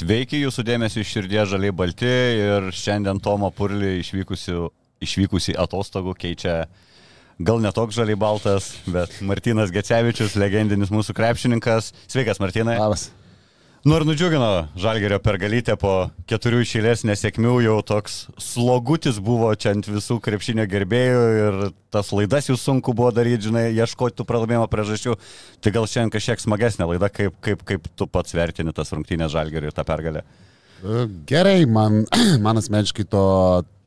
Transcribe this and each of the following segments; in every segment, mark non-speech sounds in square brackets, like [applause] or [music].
Sveiki, jūsų dėmesio iš širdies žaliai balti ir šiandien Tomo Purlį išvykusi, atostogų keičia gal netoks žaliai baltas, bet Martinas Gecevičius, legendinis mūsų krepšininkas. Sveikas, Martinai. Labas. Nu ir nudžiugino Žalgerio pergalytę po keturių išėlės nesėkmių, jau toks slogutis buvo čia ant visų krepšinio gerbėjų ir tas laidas jūs sunku buvo daryti, žinai, ieškoti tų pralaimėjimo priežasčių. Tai gal šiandien kažkiek smagesnė laida, kaip, kaip, kaip tu pats vertini tas rungtynės Žalgerio ir tą pergalę. E, Gerai, man, [clears throat] man asmeniškai to,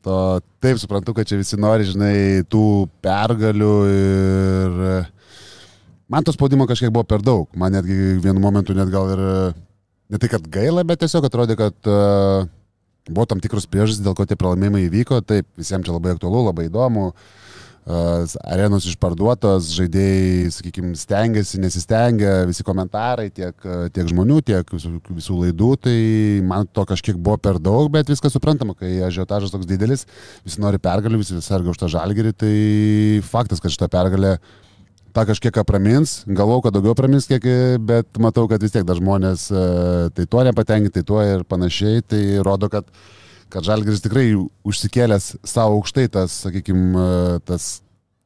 to taip suprantu, kad čia visi nori, žinai, tų pergalių ir man to spaudimo kažkiek buvo per daug. Man netgi vienu momentu net gal ir ne tai, kad gaila, bet tiesiog atrodė, kad uh, buvo tam tikros priežastys, dėl ko tie pralaimėjimai įvyko. Taip, visiems čia labai aktualu, labai įdomu. Uh, arenos išparduotos, žaidėjai, sakykime, stengiasi, nesistengia, visi komentarai, tiek, tiek žmonių, tiek visų, visų laidų, tai man to kažkiek buvo per daug, bet viskas suprantama, kai ažiotažas toks didelis, visi nori pergalių, visi serga už tą žalgerį, tai faktas, kad šitą pergalę uh, tą kažkiek apramins, galvau, kad daugiau apramins kiek, bet matau, kad vis tiek dar žmonės e, tai tuo nepatenkinti, tai tuo ir panašiai, tai rodo, kad, kad Žalgiris tikrai užsikėlęs savo aukštai tas, sakykime, tas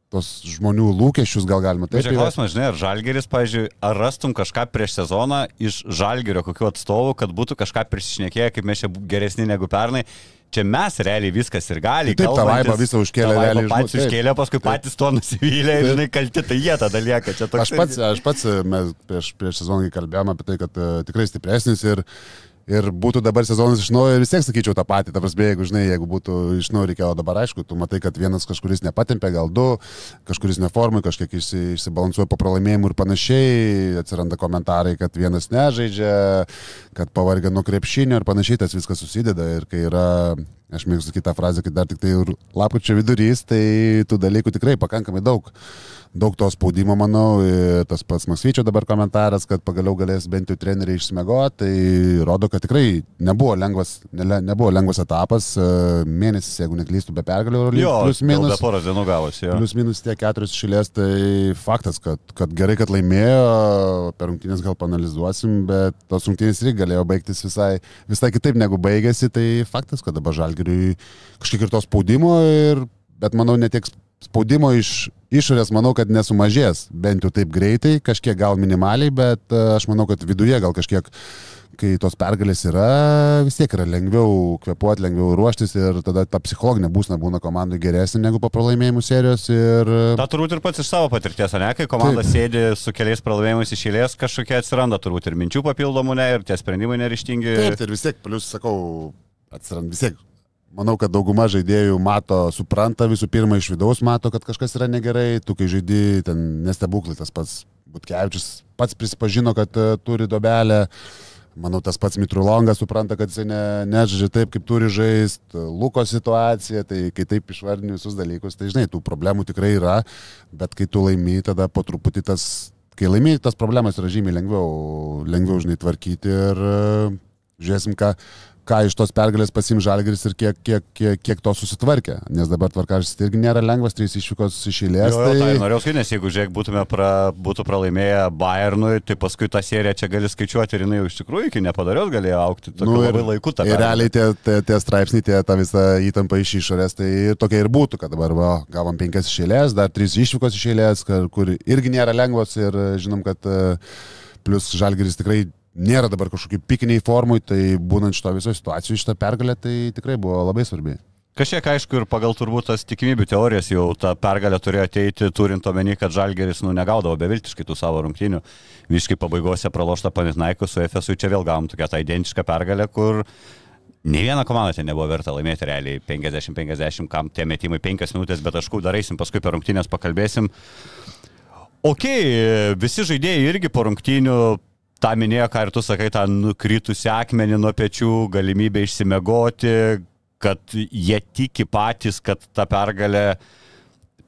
tos žmonių lūkesčius gal galima taip. Tai klausimas, žinai, ar Žalgeris, pažiūrėjau, ar rastum kažką prieš sezoną iš Žalgerio kokiu atstovu, kad būtų kažką prisišnekėję, kaip mes čia geresni negu pernai čia mes realiai viskas ir gali. Taip, tą vaibą visą užkėlė realiai. Patys užkėlė, paskui patys to nusivylė ir, žinai, kalti, tai jie tada lieka. Aš pats, aš pats, mes prieš, prieš sezoną kalbėjome apie tai, kad uh, tikrai stipresnis ir ir būtų dabar sezonas iš naujo ir vis tiek sakyčiau tą patį, ta prasme, jeigu, žinai, jeigu būtų iš naujo reikėjo dabar, aišku, tu matai, kad vienas kažkuris nepatempė, gal du, kažkuris neformai, kažkiek išsi, išsibalansuoja po pralaimėjimų ir panašiai, atsiranda komentarai, kad vienas nežaidžia, kad pavargė nuo krepšinio ir panašiai, tas viskas susideda. Ir kai yra Aš mėgstu kitą frazę, kad dar tik tai lapkričio vidurys, tai tų dalykų tikrai pakankamai daug daug to spaudimo, manau, tas pats Masvyčio dabar komentaras, kad pagaliau galės bent jau treneriai išsmegoti, tai rodo, kad tikrai nebuvo lengvas, ne, nebuvo lengvas etapas, e, mėnesis, jeigu neklystu, be pergalių, plus minus. Poros dienų gavosi, jo. Plus minus tie keturis šilės, tai faktas, kad, kad gerai, kad laimėjo, per rungtynės gal panalizuosim, bet tos rungtynės irgi galėjo baigtis visai, visai kitaip negu baigėsi, tai faktas, kad dabar žalgiriui kažkiek ir to spaudimo, ir, bet manau, netiek spaudimo iš išorės manau, kad nesumažės, bent jau taip greitai, kažkiek gal minimaliai, bet e, aš manau, kad viduje gal kažkiek, kai tos pergalės yra, vis tiek yra lengviau kvepuoti, lengviau ruoštis ir tada ta psichologinė būsna būna komandai geresnė negu po pralaimėjimų serijos. Ir... Ta turbūt ir pats iš savo patirties, ne, kai komanda taip. sėdi su keliais pralaimėjimais išėlės, kažkokie atsiranda turbūt ir minčių papildomų, ne, ir tie sprendimai neryštingi. Taip, ir vis tiek, plus sakau, atsiranda vis tiek Manau, kad dauguma žaidėjų mato, supranta visų pirma iš vidaus, mato, kad kažkas yra negerai, tu kai žaidži, ten nestebuklai tas pats Butkevičius pats prisipažino, kad uh, turi dobelę, manau, tas pats Mitrulongas supranta, kad jisai ne, nežaidžia taip, kaip turi žaisti, Luko situacija, tai kai taip išvardini visus dalykus, tai žinai, tų problemų tikrai yra, bet kai tu laimi, tada po truputį tas, kai laimi, tas problemas yra žymiai lengviau, lengviau, žinai, tvarkyti ir uh, žiūrėsim, ką ką iš tos pergalės pasim žalgeris ir kiek, kiek, kiek, kiek to susitvarkė. Nes dabar tvarkažys irgi nėra lengvas, trys išvykos iš eilės. Jo, jo, tai... tai norėjau sakyti, nes jeigu žiūrėk, būtume pra, būtų pralaimėję Bayernui, tai paskui tą seriją čia gali skaičiuoti ir jinai iš tikrųjų iki nepadarios galėjo aukti. Nu, ir, labai laiku tą. Ir realiai tie, tie, tie straipsniai, tie, ta visa įtampa iš išorės, tai tokia ir būtų, kad dabar va, gavom penkias iš eilės, dar trys išvykos iš eilės, kur irgi nėra lengvos ir žinom, kad plus žalgeris tikrai nėra dabar kažkokių pikiniai formui, tai būnant šito viso situacijų, šitą pergalę, tai tikrai buvo labai svarbi. Kažkiek aišku ir pagal turbūt tas tikimybių teorijas jau ta pergalė turėjo ateiti, turint omeny, kad Žalgeris nu, negaudavo beviltiškai tų savo rungtynių. Visiškai pabaigose pralošta Panitnaiko su FSU, čia vėl gavom tokią tą identišką pergalę, kur Ne viena komanda ten nebuvo verta laimėti realiai 50-50, kam tie metimai 5 minutės, bet taškų darysim, paskui per rungtynės pakalbėsim. Ok, visi žaidėjai irgi po rungtynių tą minėjo, ką ir tu sakai, tą nukritusią akmenį nuo pečių, galimybę išsimegoti, kad jie tiki patys, kad ta pergalė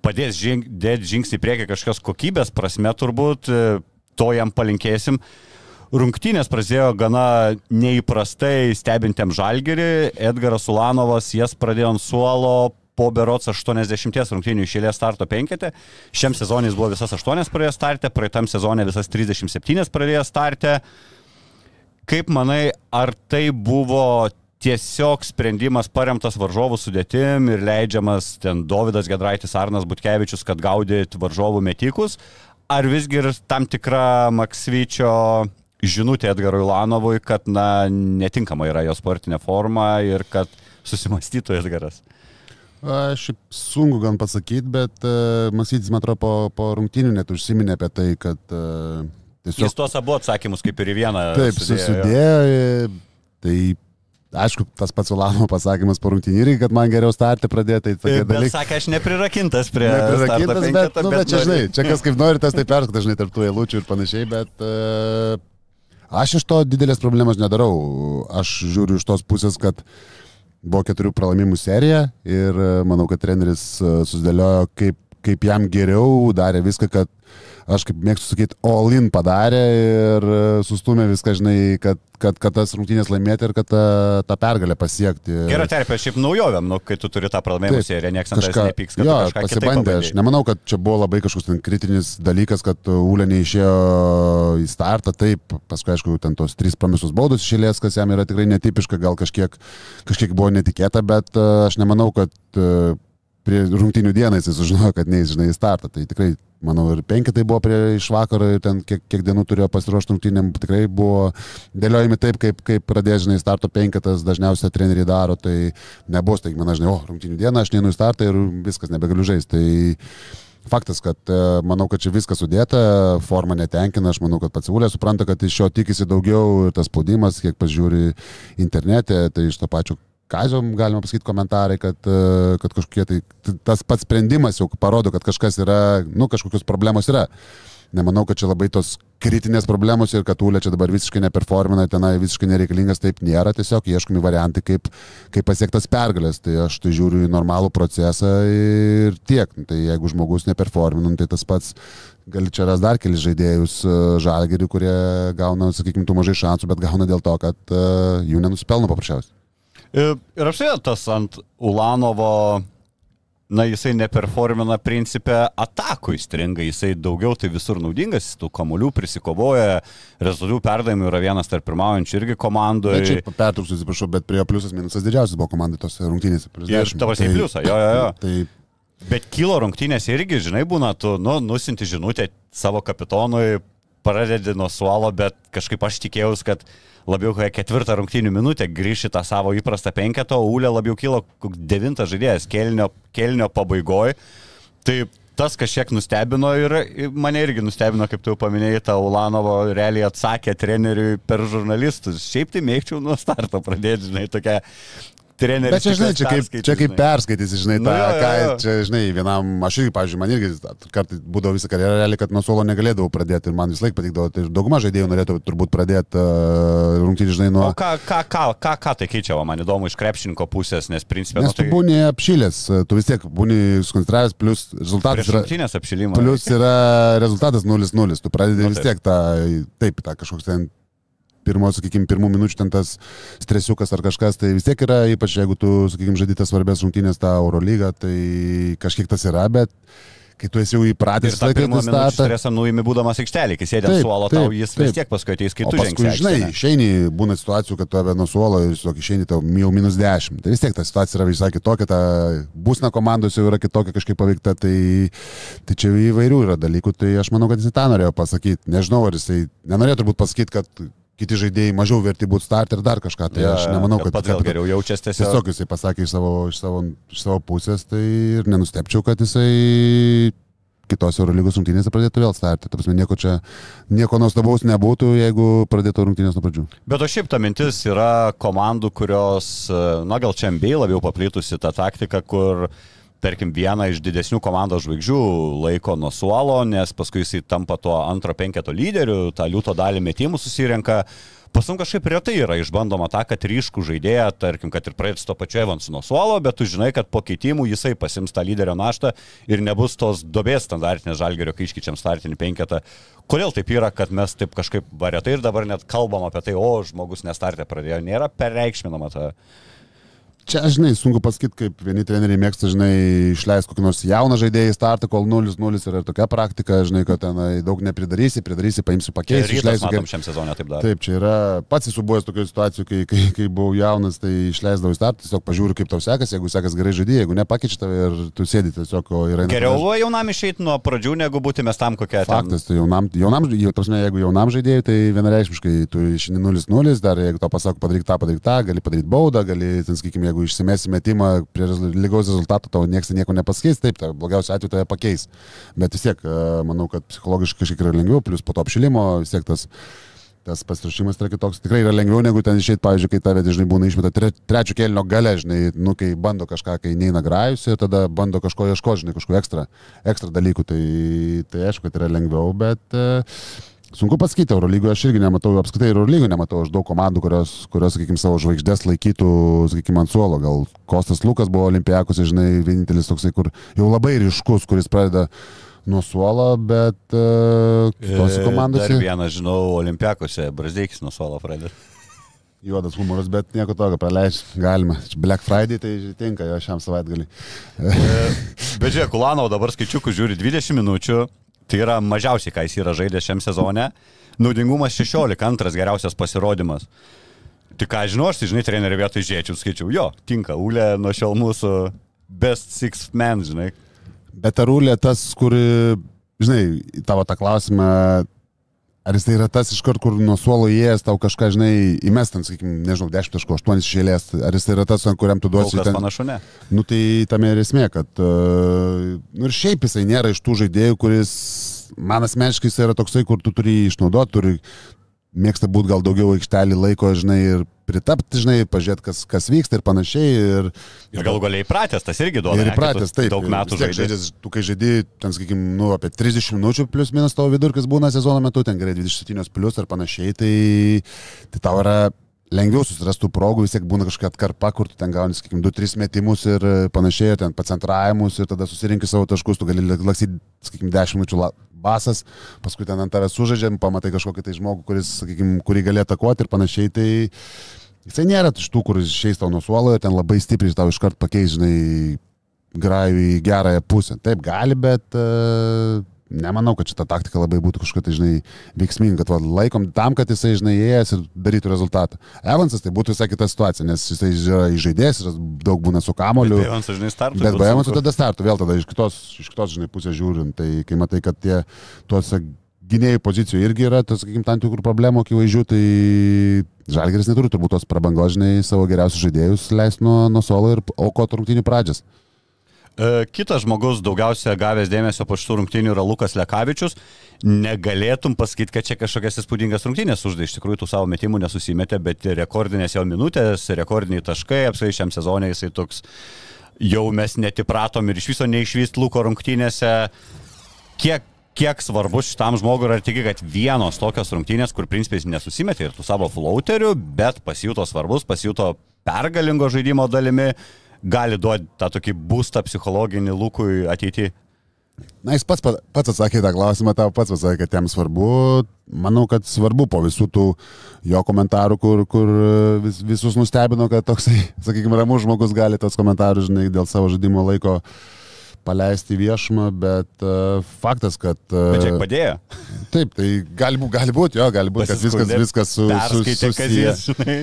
padės žing, dėti žingsnį priekį kažkokios kokybės prasme, turbūt to jam palinkėsim. Rungtynės prasidėjo gana neįprastai stebintėm žalgerį. Edgaras Ulanovas jas pradėjo ant suolo po berots 80 rungtynių išėlės starto penketė. Šiam sezonais buvo visas 8 pradėjo startę, praeitam sezonė visas 37 pradėjo startę. Kaip manai, ar tai buvo tiesiog sprendimas paremtas varžovų sudėtim ir leidžiamas ten Davidas Gedraitis, Arnas Butkevičius, kad gaudyt varžovų metikus, ar visgi ir tam tikra Maksvyčio žinutė Edgarui Lanovui, kad na, netinkama yra jo sportinė forma ir kad susimastytų Edgaras? Aš sunku gan pasakyti, bet uh, Masytis, man atrodo, po, po rungtynių net užsiminė apie tai, kad uh, tiesiog... Jis tuos abu atsakymus kaip ir į vieną. Taip, susidėjo. Tai aišku, tas pats Ulano pasakymas po rungtynių, kad man geriau startą pradėti. Tai tokie dalykai. Sakė, aš neprirakintas prie... Neprirakintas, bet, penketą, nu, bet, bet čia, žinai, čia kas kaip nori, tas tai perskaita, žinai, tarp tų eilučių ir panašiai, bet uh, aš iš to didelės problemos nedarau. Aš žiūriu iš tos pusės, kad uh, Buvo keturių pralaimimų serija ir e, manau, kad treneris e, susidėliojo, kaip, kaip jam geriau, darė viską, kad aš kaip mėgstu sakyti, all in padarė ir e, sustumė viską, žinai, kad, kad, kad tas rungtynės laimėti ir kad tą, tą pergalę pasiekti. Gerai, terpė, šiaip naujovėm, nu, kai tu turi tą pralaimėjimą seriją, niekas kažką nepyks, kad jo, kažką pasibandė. Aš nemanau, kad čia buvo labai kažkoks ten kritinis dalykas, kad Ūlė neišėjo į startą, taip, paskui, aišku, ten tos trys pamisus baudos išėlės, kas jam yra tikrai netipiška, gal kažkiek, kažkiek buvo netikėta, bet aš nemanau, kad prie rungtinių dieną jis sužinojo, kad neįs, žinai, į startą. Tai tikrai, manau, ir penkitai buvo prie iš vakaro ten kiek, kiek dienų turėjo pasiruošti rungtynėm, tikrai buvo dėliojami taip, kaip, kaip pradėjo, žinai, starto penkitas dažniausiai treneriai daro. Tai nebuvo, tai man, žinai, o, rungtinių dieną aš neinu į startą ir viskas, nebegaliu žaisti. Tai Faktas, kad e, manau, kad čia viskas sudėta, forma netenkina, aš manau, kad pats Ulė supranta, kad iš jo tikisi daugiau ir tas spaudimas, kiek pažiūri internete, tai iš to pačio Kazio, galima pasakyti, komentarai, kad, e, kad kažkokie tai tas pats sprendimas jau parodo, kad kažkas yra, nu, kažkokios problemos yra. Nemanau, kad čia labai tos kritinės problemos ir kad Ulė čia dabar visiškai neperformina, tenai visiškai nereikalingas, taip nėra, tiesiog ieškomi variantai, kaip, kaip pasiektas pergalės. Tai aš tai žiūriu į normalų procesą ir tiek. Tai jeigu žmogus neperformina, tai tas pats gali čia ras dar keli žaidėjus e, žalgerį, kurie gauna, sakykime, tų mažai šansų, bet gauna dėl to, kad uh, jų nenusipelno paprasčiausiai. Ir apšėjo tas ant Ulanovo, na jisai neperformina principę atakų įstringa, jisai daugiau tai visur naudingas, tų kamuolių prisikovoja, rezultatų perdavimų yra vienas tarp pirmaujančių irgi komandų. Pertrauksiu, atsiprašau, bet prie pliusas minusas didžiausias buvo komandai tos rungtynėse. Ir tavo tai, pliusą, jo, jo, jo. Tai, Bet kilo rungtynės irgi, žinai, būna, tu, nu, nusinti žinutę savo kapitonui, pradedi nuo suolo, bet kažkaip aš tikėjausi, kad labiau kokią ketvirtą rungtynių minutę grįžti tą savo įprastą penketą, o Ūlė labiau kilo devintas žaidėjas kelnio, kelnio pabaigoje. Tai tas kažkiek nustebino ir mane irgi nustebino, kaip tu paminėjai, tą Ulanovo realiai atsakė treneriui per žurnalistus. Šiaip tai mėgčiau nuo starto pradėti, žinai, tokia treneris. Bet čia, žinai, čia kaip, čia kaip perskaitysi, žinai, tą, nu, jo, jo, jo. ką, čia, žinai, vienam, aš irgi, pavyzdžiui, man irgi kartais būdavo visą karjerą, realiai, kad nuo suolo negalėdavau pradėti ir man vis laik patikdavo, tai dauguma žaidėjų norėtų turbūt pradėti uh, rungtynį, žinai, nuo... O ką, ką, ką, ką, ką tai keičia, o man įdomu iš krepšininko pusės, nes principė... Nes nu, tai... tu būni apšylęs, tu vis tiek būni skoncentravęs, plus rezultatas yra... apšylimas. Plus yra rezultatas 0-0, tu pradedi nu, vis tiek tą, taip, tą kažkoks ten pirmo, sakykime, pirmų minučių ten tas stresiukas ar kažkas, tai vis tiek yra, ypač jeigu tu, sakykime, žaidži tas svarbės rungtynės tą Eurolygą, tai kažkiek tas yra, bet kai tu esi jau įpratęs į tą pirmą startą. Stresą nuimi būdamas aikštelį, kai sėdė ant suolo, tau jis taip. vis tiek paskui ateis, kai o tu paskui, žinai, išeini, būna situacijų, kad tave nuo suolo ir tiesiog išeini tau jau minus 10. Tai vis tiek ta situacija yra visai kitokia, ta būsna komandos jau yra kitokia kažkaip paveikta, tai, tai čia įvairių yra dalykų, tai aš manau, kad jis tą norėjo pasakyti. Nežinau, ar jisai nenorėjo turbūt pasakyti, kad kiti žaidėjai mažiau verti būti start ir dar kažką. Tai ja, aš nemanau, kad, kad pats geriau jaučiasi tiesiog. Tiesiog jisai pasakė iš savo, iš, savo, iš savo pusės, tai ir nenustepčiau, kad jisai kitos Eurolygos rungtynėse pradėtų vėl starti. Ta prasme, nieko čia, nieko nuostabaus nebūtų, jeigu pradėtų rungtynės nuo pradžių. Bet o šiaip ta mintis yra komandų, kurios, na gal čia MBA labiau paplitusi tą taktiką, kur tarkim, vieną iš didesnių komandos žvaigždžių laiko nuo suolo, nes paskui jisai tampa tuo antro penketo lyderiu, tą liūto dalį metimų susirenka. Pas mums kažkaip retai yra išbandoma ta, kad ryškų žaidėją, tarkim, kad ir praeitis to pačiu Evansu nuo suolo, bet tu žinai, kad po keitimų jisai pasims tą lyderio naštą ir nebus tos dobės standartinės žalgerio, kai iškyčiam startinį penketą. Kodėl taip yra, kad mes taip kažkaip varetai ir dabar net kalbam apie tai, o žmogus nestartė pradėjo, nėra pereikšminama ta. Čia, žinai, sunku pasakyti, kaip vieni treneriai mėgsta, žinai, išleisti kokį nors jauną žaidėją į startą, kol 0-0 yra tokia praktika, žinai, kad ten daug nepridarysi, pridarysi, paimsi pakeisti, išleisi. Matom, šiam sezonė taip daro. Taip, čia yra, pats esu buvęs tokioje situacijoje, kai, kai, kai buvau jaunas, tai išleisdavau į startą, tiesiog pažiūriu, kaip tau sekasi, jeigu sekas gerai žaidėjai, jeigu nepakeičia tave ir tu sėdi tiesiog, o yra... Geriau buvo jaunam išeiti nuo pradžių, negu būti mestam kokia. Faktas, tai jaunam, jaunam, jau, prasme, jeigu jaunam žaidėjui, tai vienareikšmiškai tu išini 0-0, dar jeigu tau pasako padaryk tą, padaryk tą, gali padaryti baudą, gali, ten, sakykime, jeigu išsimesi metimą, prie lygaus rezultato tau niekas nieko nepasikeis, taip, tai blogiausiu atveju tave pakeis. Bet vis tiek, manau, kad psichologiškai kažkiek yra lengviau, plus po to apšilimo vis tiek tas tas pasiruošimas yra kitoks. Tikrai yra lengviau negu ten išėjti, pavyzdžiui, kai tave dažnai būna išmeta tre, trečio kelnio gale, žinai, nu, kai bando kažką, kai neina grajus ir tada bando kažko ieškoti, žinai, kažko ekstra, ekstra dalykų, tai, tai aišku, kad yra lengviau, bet uh, Sunku pasakyti, Eurolygoje aš irgi nematau, apskritai Eurolygoje nematau aš daug komandų, kurios, kurios sakykime, savo žvaigždės laikytų, sakykime, ant suolo. Gal Kostas Lukas buvo olimpijakos, žinai, vienintelis toksai, kur jau labai ryškus, kuris pradeda nuo suolo, bet uh, kitose komandose... Dar vieną, žinau, olimpijakose, Brazdeikis nuo suolo pradeda. [laughs] Juodas humoras, bet nieko tokio praleidžiu. Galima. Black Friday tai tinka jo šiam savaitgalį. bet žiūrėk, Kulano dabar skaičiukų žiūri 20 minučių, Tai yra mažiausiai, ką jis yra žaidęs šiam sezone. Naudingumas 16, antras geriausias pasirodymas. Tai ką žinau, aš tai žinai, trenerių vietoj žiūrėčiau, skaičiau, jo, tinka, Ulė nuo šiol mūsų best six man, žinai. Bet ar Ulė tas, kur, žinai, tavo tą klausimą, Ar jis tai yra tas iš karto, kur nuo suolo įėjęs tau kažką, žinai, įmestant, sakykime, nežinau, 10.8 išėlės, ar jis tai yra tas, kuriam tu duosi... Ten... Panašu, ne. Nu tai tame ir esmė, kad... Uh, nu ir šiaip jisai nėra iš tų žaidėjų, kuris, man asmeniškai jis yra toksai, kur tu turi išnaudoti, turi, mėgsta būti gal daugiau aikštelį laiko, žinai, ir pritapti, žinai, pažiūrėti, kas, kas vyksta ir panašiai. Ir, ir galų galiai įpratęs, tas irgi duoda. Ir įpratęs, taip. Daug metų žaidžias. Tu kai žaidži, ten, sakykime, nu, apie 30 minučių plus minus tavo vidurkis būna sezono metu, ten gerai 27 plus ar panašiai, tai, tai tau yra lengviau susirastų progų, vis tiek būna kažkokia atkarpa, kur tu ten gauni, sakykime, 2-3 metimus ir panašiai, ten pacentravimus ir tada susirinkti savo taškus, tu gali laksyti, sakykime, 10 minučių basas, paskui ten ant tavęs sužaidžiam, pamatai kažkokį tai žmogų, kuris, sakykime, kurį gali atakuoti ir panašiai, tai jisai nėra iš tų, kuris išeis tau nuo suolo ir ten labai stipriai tau iškart pakeis, žinai, grajų į gerąją pusę. Taip gali, bet uh, nemanau, kad šita taktika labai būtų kažkokia, tai, žinai, veiksminga, kad va, laikom tam, kad jisai, žinai, įėjęs ir darytų rezultatą. Evansas tai būtų visai kita situacija, nes jisai yra įžaidėjas, daug būna su kamoliu. Bet Evansas, žinai, startų. Bet be Evansų tada startų, vėl tada iš kitos, iš kitos, žinai, pusės žiūrint, tai kai matai, kad tie tuose gynėjų pozicijų irgi yra, tas, sakykim, tam tikrų problemų akivaizdžių, tai Žalgeris neturi turbūt tos prabangos, žinai, savo geriausius žaidėjus leisti nuo, nuo solo ir aukoti rungtinių pradžias. E, kitas žmogus daugiausia gavęs dėmesio po šitų rungtynių yra Lukas Lekavičius. Negalėtum pasakyti, kad čia kažkokias įspūdingas rungtynės uždai, iš tikrųjų tų savo metimų nesusimetė, bet rekordinės jau minutės, rekordiniai taškai, apsai šiam sezonė jisai toks, jau mes netipratom ir iš viso neišvyst Luko rungtynėse. Kiek, kiek svarbus šitam žmogui yra tiki, kad vienos tokios rungtynės, kur principiais nesusimetė ir tų savo flauterių, bet pasijuto svarbus, pasijuto pergalingo žaidimo dalimi gali duoti tą tokį būstą psichologinį lūkui ateityje? Na, jis pats, pats atsakė tą klausimą, tau pats pasakė, kad jam svarbu. Manau, kad svarbu po visų tų jo komentarų, kur, kur vis, visus nustebino, kad toksai, [laughs] sakykime, ramus žmogus gali tos komentarus, žinai, dėl savo žaidimo laiko uh, paleisti viešumą, bet uh, faktas, kad... Uh, bet kiek padėjo? Taip, tai gali, gali būti, jo, gali būti, kad viskas, viskas su, su, susiję.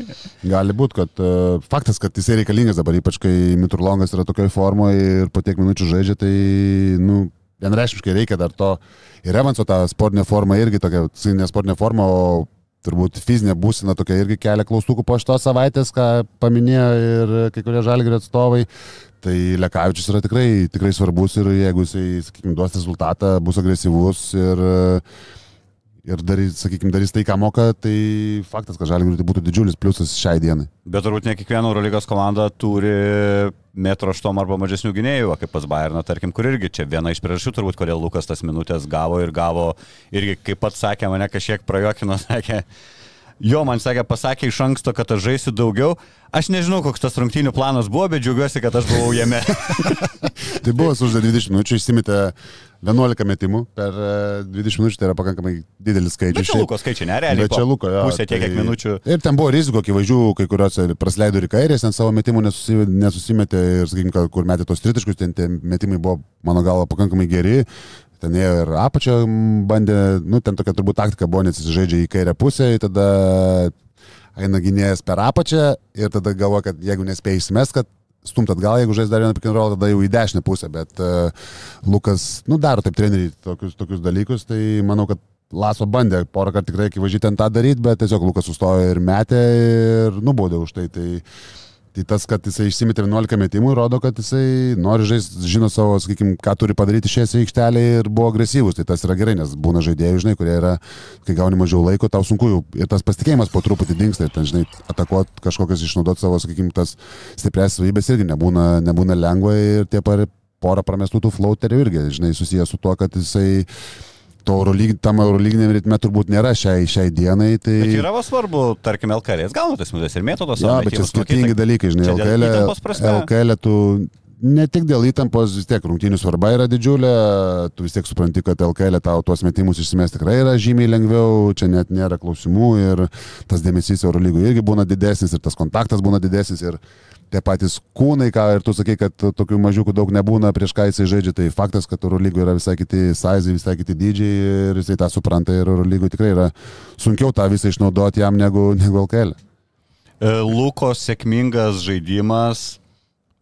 Gali būti, kad uh, faktas, kad jisai reikalingas dabar, ypač kai Miturlongas yra tokioje formoje ir po tiek minučių žaidžia, tai, nu, vienreiškiškai reikia dar to. Ir Evanso tą sportinę formą irgi tokia, ne sportinė forma, o turbūt fizinė būsena tokia irgi kelia klaustukų po šitos savaitės, ką paminėjo ir kai kurie žalgerio atstovai. Tai Lekavičius yra tikrai, tikrai svarbus ir jeigu jisai, sakykime, duos rezultatą, bus agresyvus ir, ir darys, sakykime, darys tai, ką moka, tai faktas, kad žalgiui tai būtų didžiulis pliusas šiai dienai. Bet turbūt ne kiekviena Eurolygos komanda turi metro aštuom arba mažesnių gynėjų, kaip pas Bayerną, tarkim, kur irgi čia viena iš priežasčių turbūt, kodėl Lukas tas minutės gavo ir gavo, irgi kaip pats sakė, mane kažkiek prajokino, [laughs] sakė, jo man sakė, pasakė iš anksto, kad aš žaisiu daugiau. Aš nežinau, koks tas rungtynių planas buvo, bet džiaugiuosi, kad aš buvau jame. [laughs] Tai buvo sužaidė 20 minučių, išsimetė 11 metimų per e, 20 minučių, tai yra pakankamai didelis skaičius. Bet čia Luko skaičiai, nerealiai. Bet čia Luko, jo. Pusė tiek, kiek minučių. Ir ten buvo riziko, akivaizdžių, kai kuriuose prasleido ir kairės, ten savo metimų nesusi, nesusimetė ir, sakykime, kur metė tos tritiškus, ten tie metimai buvo, mano galva, pakankamai geri. Ten ėjo ir apačio bandė, nu, ten tokia turbūt taktika buvo, nes jis žaidžia į kairę pusę, tada eina gynėjas per apačią ir tada galvo, kad jeigu nespėjai įsimest, kad stumt atgal, jeigu žais dar vieną pick and roll, tada jau į dešinę pusę, bet uh, Lukas, nu, daro taip treneriai tokius, tokius dalykus, tai manau, kad Laso bandė porą kartų tikrai akivaizdžiai ten tą daryti, bet tiesiog Lukas sustojo ir metė ir nubaudė už tai. tai Tai tas, kad jisai išsimetė 11 metimų, rodo, kad jisai nori žaisti, žino savo, sakykime, ką turi padaryti šioje aikštelėje ir buvo agresyvus. Tai tas yra gerai, nes būna žaidėjai, žinai, kurie yra, kai gauni mažiau laiko, tau sunku jau ir tas pasitikėjimas po truputį dinksta ir ten, žinai, atakuoti kažkokias išnaudoti savo, sakykime, tas stiprias savybės irgi nebūna, nebūna lengva ir tie par, porą pramestų tų flauterių irgi, žinai, susijęs su tuo, kad jisai to Eurolyg, tam Eurolyginiam ritme turbūt nėra šiai, šiai dienai. Tai... Bet yra va svarbu, tarkim, LKL, gauna tas minutės ir metodas. Ja, bet čia skirtingi dalykai, žinai, LKL, LKL tu ne tik dėl įtampos, vis tiek rungtynių svarba yra didžiulė, tu vis tiek supranti, kad LKL tau tuos metimus išsimest tikrai yra žymiai lengviau, čia net nėra klausimų ir tas dėmesys Eurolygų irgi būna didesnis ir tas kontaktas būna didesnis ir tie patys kūnai, ką ir tu sakai, kad tokių mažiukų daug nebūna, prieš ką jisai žaidžia, tai faktas, kad Euro lygoje yra visai kiti sizai, visai kiti dydžiai ir jisai tą supranta ir Euro lygoje tikrai yra sunkiau tą visą išnaudoti jam negu, negu LKL. E, Luko sėkmingas žaidimas,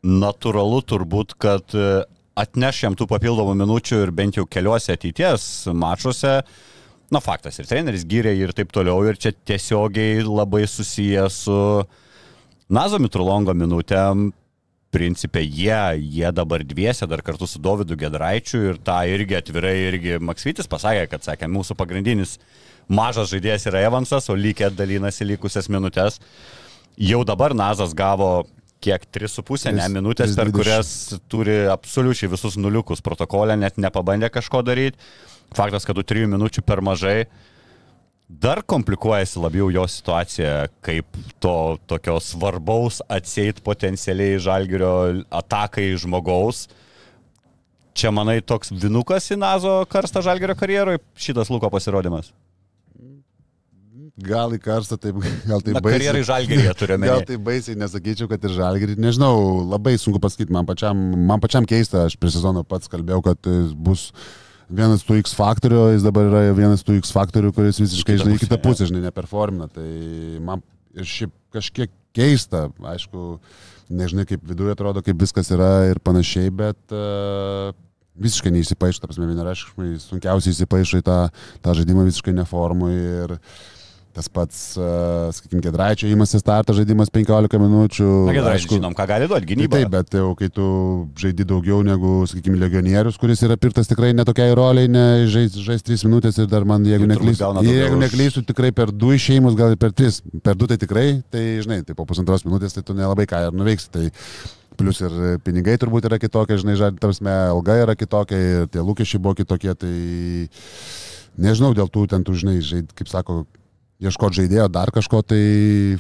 natūralu turbūt, kad e, atneš jam tų papildomų minučių ir bent jau keliuose ateities mačuose. Na, faktas, ir treneris gyrė ir taip toliau, ir čia tiesiogiai labai susijęs su Nazo Mitrulongo minutėm, principė, jie, jie dabar dviese dar kartu su Dovydu Gedraičiu ir tą irgi atvirai, irgi Maksvitis pasakė, kad, sakė, mūsų pagrindinis mažas žaidėjas yra Evansas, o lygė dalinasi likusias minutės. Jau dabar Nazas gavo kiek 3,5 ne minutės, per kurias turi absoliučiai visus nuliukus protokolę, net nepabandė kažko daryti. Faktas, kad tų 3 minučių per mažai. Dar komplikuojasi labiau jo situacija, kaip to tokio svarbaus atseit potencialiai žalgerio atakai žmogaus. Čia, manai, toks vinukas į Nazo karstą žalgerio karjeroje šitas Luko pasirodymas? Gal į karstą, taip, gal tai baisiai. Karjerai žalgerį turime. [laughs] Gal tai baisiai, nesakyčiau, kad ir žalgerį. Nežinau, labai sunku pasakyti, man pačiam, man pačiam keista, aš prie sezono pats kalbėjau, kad bus vienas tų X faktorių, jis dabar yra vienas tų X faktorių, kuris visiškai, žinai, kitą pusę, žinai, neperformina. Tai man ir šiaip kažkiek keista, aišku, nežinai, kaip viduje atrodo, kaip viskas yra ir panašiai, bet uh, visiškai neįsipaišo, ta prasme, vienareiškiškai sunkiausiai įsipaišo į tą, tą žaidimą visiškai neformui ir Tas pats, uh, sakykime, Gedraičio įmasi startą žaidimas 15 minučių. Na, Gedraičio žinom, ką gali duoti gynybą. Taip, bet jau kai tu žaidi daugiau negu, sakykime, legionierius, kuris yra pirtas tikrai netokiai roliai, ne žais, žais 3 minutės ir dar man, jeigu neklysiu, jeigu neklysiu, tikrai per 2 išėjimus, gal per 3. Per 2 tai tikrai, tai žinai, tai po pusantros minutės tai tu nelabai ką ir nuveiksi. Tai Plus ir pinigai turbūt yra kitokie, žinai, žadė, tarsi, alga yra kitokia ir tie lūkesčiai buvo kitokie, tai nežinau, dėl tų ten, tu žinai, žaid, kaip sako, ieškoti žaidėjo, dar kažko, tai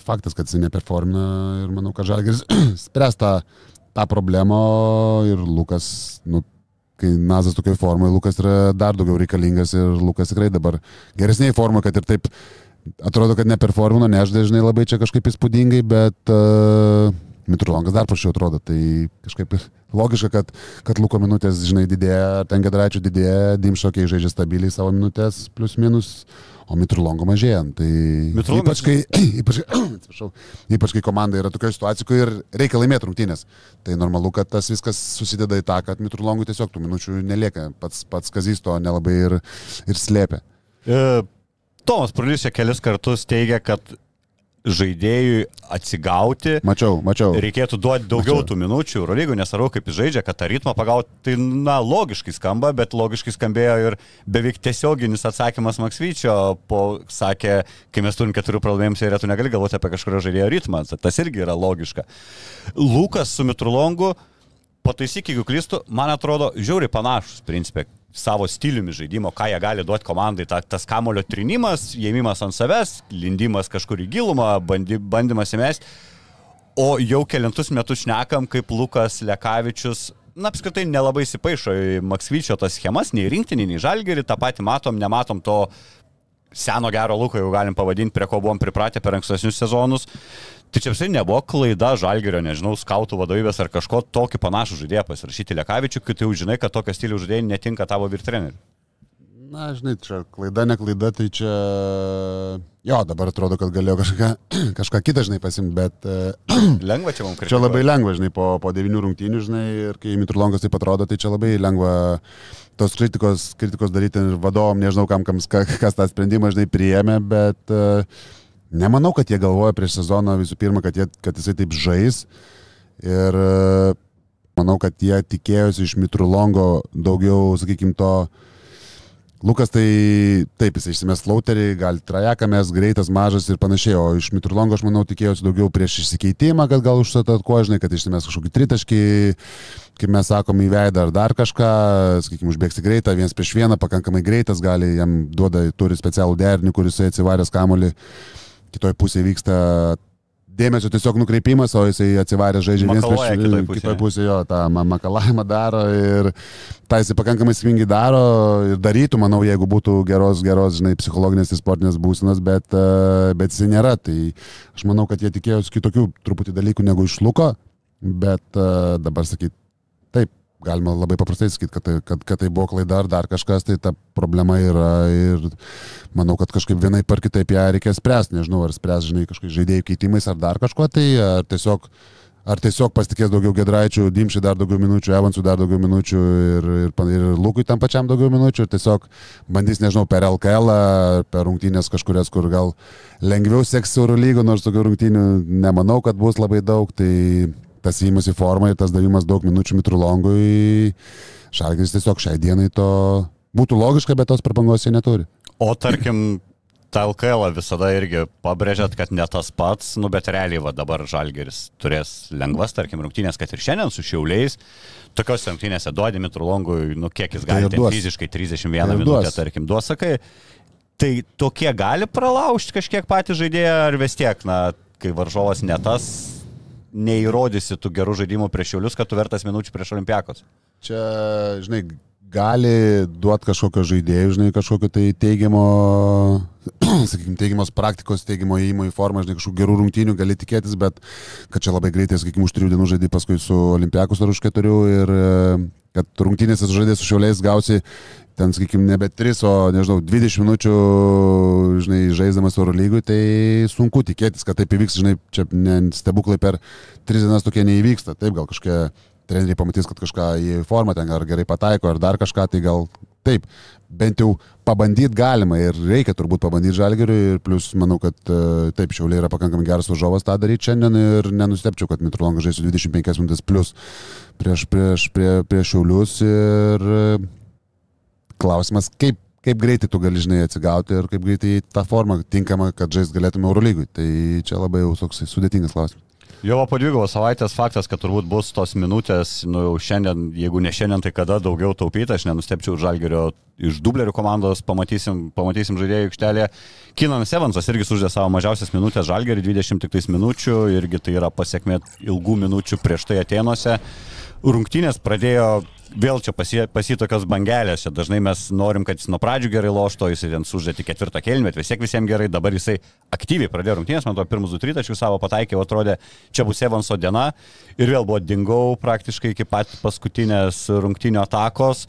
faktas, kad jis neperformina ir manau, kad Žalgiris [clears throat] spręs tą, tą problemą ir Lukas, nu, kai Nazas tokioje formoje, Lukas yra dar daugiau reikalingas ir Lukas tikrai dabar geresniai formoje, kad ir taip atrodo, kad neperformino, ne aš dažnai labai čia kažkaip įspūdingai, bet uh, Mitrulongas dar prašiau atrodo, tai kažkaip [laughs] logiška, kad, kad Luko minutės, žinai, didėja, ten Gedraičio didėja, Dimšokiai žaidžia stabiliai savo minutės, plus minus, o Mitrulongo mažėjant. Tai Mitrulongas... ypač, kai, [clears throat] ypač, [clears throat] atsiprašau, ypač kai komanda yra tokioje situacijoje, kur reikia laimėti rungtynės. Tai normalu, kad tas viskas susideda į tą, kad Mitrulongui tiesiog tų minučių nelieka, pats, pats Kazys to nelabai ir, ir slėpia. E, Tomas Praliusė kelis kartus teigia, kad žaidėjui atsigauti. Mačiau, mačiau. Reikėtų duoti daugiau Mačiau. tų minučių, Eurolygų nesvarbu, kaip jis žaidžia, kad tą ritmą pagauti, tai, na, logiškai skamba, bet logiškai skambėjo ir beveik tiesioginis atsakymas Maksvyčio, po, sakė, kai mes turim keturių pralaimėjimų seriją, tu negali galvoti apie kažkurio žaidėjo ritmą, tas irgi yra logiška. Lukas su Mitrulongu, pataisyk, jeigu klystu, man atrodo, žiauriai panašus, principė, savo stiliumi žaidimo, ką jie gali duoti komandai. Ta, tas kamulio trinimas, jėmimas ant savęs, lindimas kažkur į gilumą, bandy, bandymas įmesti. O jau kelintus metus šnekam, kaip Lukas Lekavičius, na, apskritai nelabai įsipaišo į Maksvyčio tas schemas, nei rinktinį, nei žalgerį, tą patį matom, nematom to seno gero Luko, jau galim pavadinti, prie ko buvom pripratę per ankstesnius sezonus. Tai čia visai nebuvo klaida žalgerio, nežinau, skautų vadovybės ar kažko tokį panašų žaidėją pasirašyti Lekavičių, kai tu jau žinai, kad tokio stilių žaidėjai netinka tavo virtreneriui. Na, žinai, čia klaida, ne klaida, tai čia... Jo, dabar atrodo, kad galėjo kažką, [clears throat] kažką kitą, žinai, pasimti, bet... [clears throat] Lengva čia mums [clears throat] Čia kritikuoti. labai lengva, žinai, po, po devynių rungtynių, žinai, ir kai Mitrulongas taip atrodo, tai čia labai lengva tos kritikos, kritikos daryti ir vadovom, nežinau, kam, kam, kas tą sprendimą, žinai, priėmė, bet uh, nemanau, kad jie galvoja prieš sezoną visų pirma, kad, jie, kad jisai taip žais. Ir uh, manau, kad jie tikėjosi iš Mitrulongo daugiau, sakykime, to Lukas tai taip, jis išsimes flauterį, gali trajeką mes, greitas, mažas ir panašiai, o iš Mitrulongo aš manau tikėjausi daugiau prieš išsikeitimą, kad gal užsatatko, žinai, kad išsimes kažkokį tritaškį, kaip mes sakom, į veidą ar dar kažką, sakykime, užbėgsi greitą, vienas prieš vieną, pakankamai greitas, gali, jam duoda, turi specialų derinį, kuris atsivaręs kamolį, kitoje pusėje vyksta dėmesio tiesiog nukreipimas, o jisai atsivarė žaidžia vienas prieš pusėje. kitoj pusėje, jo, tą ma- makalavimą daro ir tą jisai pakankamai svingi daro ir darytų, manau, jeigu būtų geros, geros, žinai, psichologinės ir sportinės būsenos, bet, e, bet jisai nėra. Tai aš manau, kad jie tikėjosi kitokių truputį dalykų negu iš Luko, bet e, dabar sakyti, taip, galima labai paprastai sakyti, kad, tai- kad, kad tai buvo klaida ar dar kažkas, tai ta problema yra ir manau, kad kažkaip vienai par kitaip ją reikės spręsti, nežinau, ar spręs, žinai, kažkokiais žaidėjų keitimais ar dar kažko, tai ar tiesiog Ar tiesiog pasitikės daugiau Gedraičių, Dimšiai dar daugiau minučių, Evansų dar daugiau minučių ir, ir, ir Lukui tam pačiam daugiau minučių ir tiesiog bandys, nežinau, per LKL, per rungtynės kažkurias, kur gal lengviau seks Euro lygų, nors tokių rungtynių nemanau, kad bus labai daug, tai tas įimas į formą ir tas davimas daug minučių Mitrulongui, Šalgis tiesiog šiai dienai to būtų logiška, bet tos prabangos jie neturi. O tarkim, tą LKL visada irgi pabrėžėt, kad ne tas pats, nu bet realiai va dabar Žalgeris turės lengvas, tarkim, rungtynės, kad ir šiandien su Šiauliais. Tokios rungtynėse duodi Mitrulongui, nu kiek jis Tai gali duos. fiziškai 31 Tai minutę, tarkim, duosakai. Tai tokie gali pralaužti kažkiek patį žaidėją ar vis tiek, na, kai varžovas ne tas, neįrodysi tų gerų žaidimų prieš Šiaulius, kad tu vertas minučių prieš Olimpiakos. Čia, žinai, gali duoti kažkokio žaidėjo, žinai, kažkokio tai teigiamo, [clears throat] sakykime, teigiamos praktikos, teigiamo įėjimo į formą, žinai, kažkokių gerų rungtynių gali tikėtis, bet kad čia labai greitai, sakykime, už trijų dienų žaidži paskui su Olimpiakos ar už keturių ir e, kad rungtynėse žaidės su šiauliais gausi ten, sakykime, nebe 3, o, nežinau, 20 minučių, žinai, žaisdamas Euro lygui, tai sunku tikėtis, kad taip įvyks, žinai, čia ne, stebuklai per 3 dienas tokie neįvyksta. Taip, gal kažkokie treneriai pamatys, kad kažką į formą ten ar gerai pataiko, ar dar kažką, tai gal taip, bent jau pabandyti galima ir reikia turbūt pabandyti žalgeriui ir plus manau, kad e, taip, šiauliai yra pakankamai geras varžovas tą daryti šiandien ir nenustepčiau, kad Mitrolongas žaisų 25 minutės plus prieš, prieš, prie, prieš šiaulius ir klausimas, kaip, kaip greitai tu gali, žinai, atsigauti ir kaip greitai tą formą tinkama, kad žais galėtume Eurolygui. Tai čia labai jau toks sudėtingas klausimas. Jo po dvigubos savaitės faktas, kad turbūt bus tos minutės, nu jau šiandien, jeigu ne šiandien, tai kada daugiau taupyti, aš nenustepčiau žalgerio iš dublerių komandos, pamatysim, pamatysim žaidėjų aikštelėje. Kinanas Evansas irgi suždė savo mažiausias minutės žalgerį, 20 tik tais minučių, irgi tai yra pasiekmė ilgų minučių prieš tai Atenuose. Rungtynės pradėjo vėl čia pasie, pasie tokios bangelės, čia dažnai mes norim, kad jis nuo pradžių gerai lošto, jisai ten tik ketvirtą kelmę, bet vis tiek visiems gerai, dabar jisai aktyviai pradėjo rungtynės, man to pirmus du tritaškius savo pataikė, atrodė, čia bus Evanso diena. Ir vėl buvo dingau praktiškai iki pat paskutinės rungtynio atakos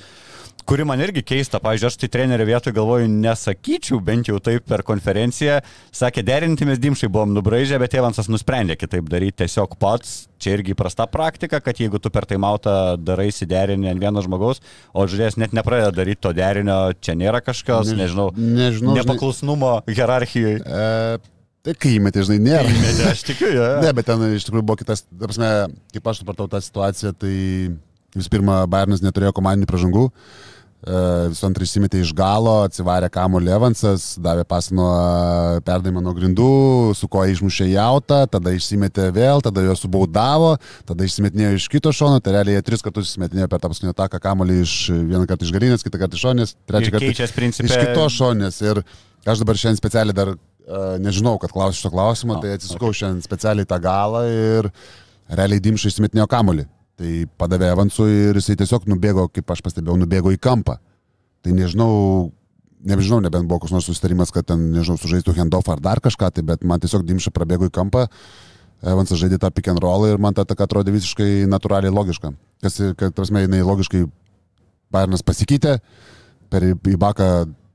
kuri man irgi keista, pavyzdžiui, aš tai trenerio vietoje galvoju, nesakyčiau, bent jau taip per konferenciją, sakė, derintimės dimšai buvom nubraižę, bet Evansas nusprendė kitaip daryti tiesiog pats, čia irgi įprasta praktika, kad jeigu tu per taimautą darai įsiderinį ant vieno žmogaus, o žiūrės net nepradeda daryti to derinio, čia nėra kažkokios, Než- nežinau, nežinau, žinai- nepaklusnumo hierarchijoje. E, Tai kai įmetė, žinai, nėra. Įmetė, aš tikiu, jo. Ne, bet ten iš tikrųjų buvo kitas, ta prasme, kaip aš supratau tą situaciją, tai vis pirma, Bayernas neturėjo komandinių pražangų, e, visų antra įsimetė iš galo, atsivarė Kamo Levansas, davė pas nuo perdavimą nuo grindų, su ko išmušė jautą, tada išsimetė vėl, tada jo subaudavo, tada išsimetinėjo iš kito šono, tai realiai jie tris kartus išsimetinėjo per tą paskutinį ataką Kamolį iš vieną kartą iš galinės, kitą kartą iš šonės, trečią kartą principė. iš kitos šonės. Ir aš dabar šiandien specialiai dar uh, nežinau, kad klausiu šito klausimo, O, tai atsisukau šiandien specialiai tą galą ir realiai Dimšai išsimetinėjo Kamolį. Tai padavė Evansui ir jisai tiesiog nubėgo, kaip aš pastebėjau, nubėgo į kampą. Tai nežinau, nežinau, nebent buvo koks nors susitarimas, kad ten, nežinau, sužaistų handoff ar dar kažką, tai bet man tiesiog Dimša prabėgo į kampą, Evansas žaidė tą pick and roll ir man ta ataka atrodė visiškai natūraliai logiška. Kas, kad, prasme, jinai logiškai Bayernas pasikeitė, per į į baką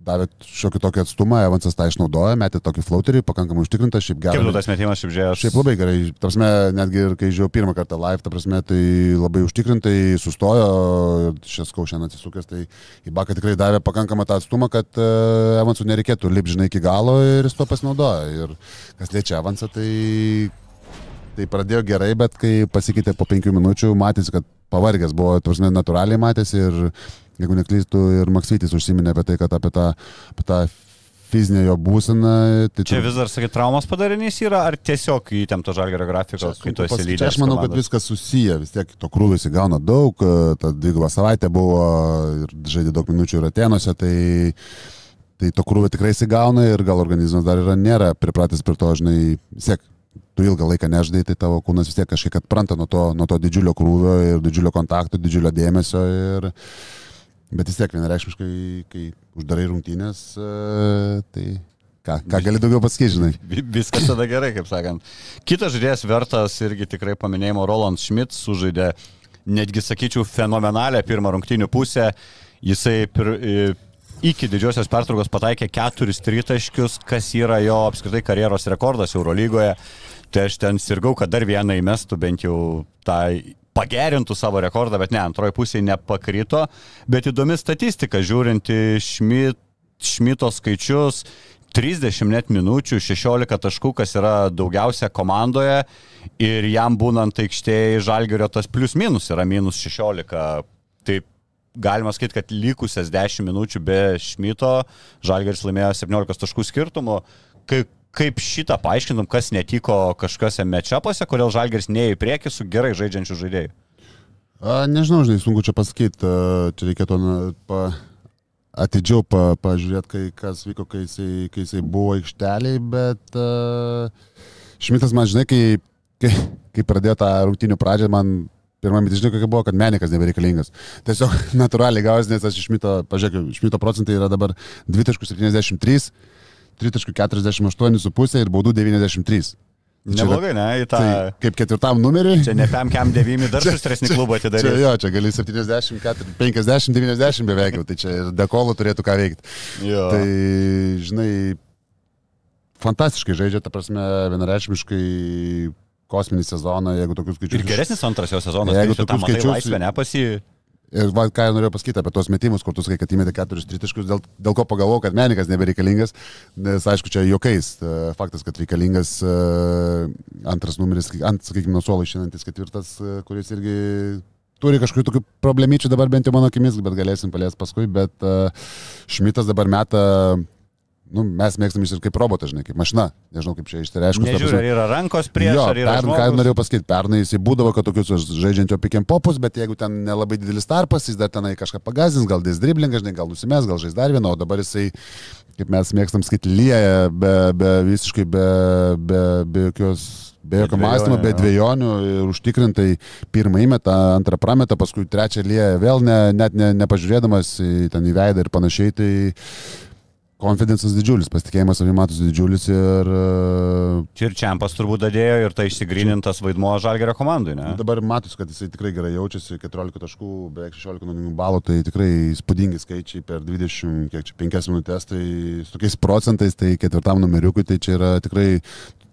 davė šiokį tokį atstumą, Evansas tą išnaudojo, metė tokį flauterį, pakankamai užtikrintą, šiaip Kaip gerai. tu tas metimas šiaip žiūrėjai? Šiaip labai gerai, tarsi netgi ir kai žiūrėjau pirmą kartą live, ta prasme, tai labai užtikrintai sustojo, šias kau šiandien atsisukęs, tai į baką tikrai davė pakankamą tą atstumą, kad uh, Evansų nereikėtų lipti, žinai, iki galo ir jis to pasinaudojo. Ir kas liečia Evansą, tai, tai pradėjo gerai, bet kai pasikeitė po penkių minučių, matėsi, kad pavargęs buvo, tarsi natūraliai matėsi ir, jeigu neklystu, ir Maksytis užsiminė apie tai, kad apie tą, apie tą fizinę jo būseną. Tai Čia tu- vis dar, sakai, traumos padarinys yra, ar tiesiog įtempto žalgerio grafiko, kai tu esi lyderis? Aš manau, kad komandos? viskas susiję, vis tiek to krūvis įgauna daug, e, ta dvigubą savaitę buvo ir žaidė daug minučių ir Atenuose, tai, tai to krūvio tikrai įgauna ir gal organizmas dar yra, nėra pripratęs prie to, žinai, tiek tu ilgą laiką neždai, tai tavo kūnas vis tiek kažkiek atpranta nuo to, nuo to didžiulio krūvio ir didžiulio kontakto, didžiulio dėmesio. Ir, bet vis tiek vienareikšmiškai, kai uždarai rungtynės, e, tai ką, ką gali daugiau pasakyti, žinai. Vi- Viskas tada gerai, kaip sakant. Kitas žaidėjas vertas irgi tikrai paminėjimo Roland Schmidt sužaidė, netgi sakyčiau, fenomenalią pirmą rungtynių pusę. Jisai pir, i- iki didžiosios pertraukos pataikė keturis tritaškius, kas yra jo apskritai karjeros rekordas Eurolygoje. Tai aš ten sirgau, kad dar vieną įmestų bent jau tą pagerintų savo rekordą, bet ne, antroji pusė nepakrito. Bet įdomi statistika, žiūrint į Schmidt, Šmito skaičius, 30 net minučių, 16 taškų, kas yra daugiausia komandoje ir jam būnant aikštėje žalgerio tas plius minus yra minus 16. Tai galima sakyti, kad likusias 10 minučių be Šmito žalgeris laimėjo 17 taškų skirtumu. Kaip, kaip šitą paaiškintum, kas netiko kažkose mečapuose, kodėl žalgeris neėjo į priekį su gerai žaidžiančiu žaidėju? A, nežinau, žinai, sunku čia pasakyti. a, Čia reikėtų pa, atidžiau pa, pažiūrėti, kai, kas vyko, kai jisai, kai jisai buvo aikšteliai, bet uh, Šmitas man, žinai, kai, kai, kai pradėjo tą rungtinių pradžią, man pirmą mitį, žinai, kokia buvo, kad menikas nebereikalingas. Tiesiog [laughs] natūraliai gausi, nes aš išmito, pažiūrėk, išmito procentai yra dabar 2,73, 3,48,5 ir baudų 93. Tai čia Neblogai, ne? Į tą... Tai kaip ketvirtam numeriui. Čia ne PMKM 9 dar šustresnį [laughs] klubą Čia atidarė. jo, čia gali 70, 50, 90 beveik tai čia ir dekolų turėtų ką veikti. Jo. Tai, žinai, fantastiškai žaidžia, ta prasme, vienareikšmiškai kosminį sezoną, jeigu tokius skaičius. Ir geresnis antras jo sezonas, Jeigu tam tokius skaičius laisvė nepasi. Ir va, ką norėjau pasakyti apie tos metimus, kur tu sakai, kad įmetė keturis tritaškus, dėl, dėl ko pagalvojau, kad menikas nebereikalingas, nes aišku, čia jokiais. e, Faktas, kad reikalingas e, antras numeris, ant, sakykime, nuo suolo išinantis ketvirtas, e, kuris irgi turi kažkokių tokių problemyčių dabar bent jau mano akimis, bet galėsim palies paskui, bet Šmitas dabar meta, nu, mes mėgstam jis ir kaip robotas, žinai, kaip mašina, nežinau kaip čia išsireiškus. Nežiūrė, ar yra rankos prieš, jo, ar yra pernai, ką norėjau pasakyti, pernai jisai būdavo, kad tokius žaidžiantio pikiam popus, bet jeigu ten nelabai didelis tarpas, jis dar tenai kažką pagazins, gal dės driblingą, žinai, gal nusimės, gal žais dar vieną, o dabar jisai, kaip mes mėgstam sakyti, lieja be, be visiškai be, be, be jokios. Be jokio mąstymo, be jo. dviejonių ir užtikrintai pirmą įmetą, antrą prametą, paskui trečią lieja vėl ne, net ne, nepažiūrėdamas į, ten į veidą ir panašiai. Tai Konfidencas didžiulis, pasitikėjimas savimi matosi didžiulis ir uh, Čia ir Čempas turbūt dadėjo ir tai išsigrynintas vaidmuo Žalgerio komandai, ne? Dabar matosi, kad jisai tikrai gerai jaučiasi, 14 taškų, beveik 16 naudingų balų, tai tikrai įspūdingi skaičiai per 20, kiek čia 5 minutės, tai su tokiais procentais, tai ketvirtam numeriukui, tai čia yra tikrai,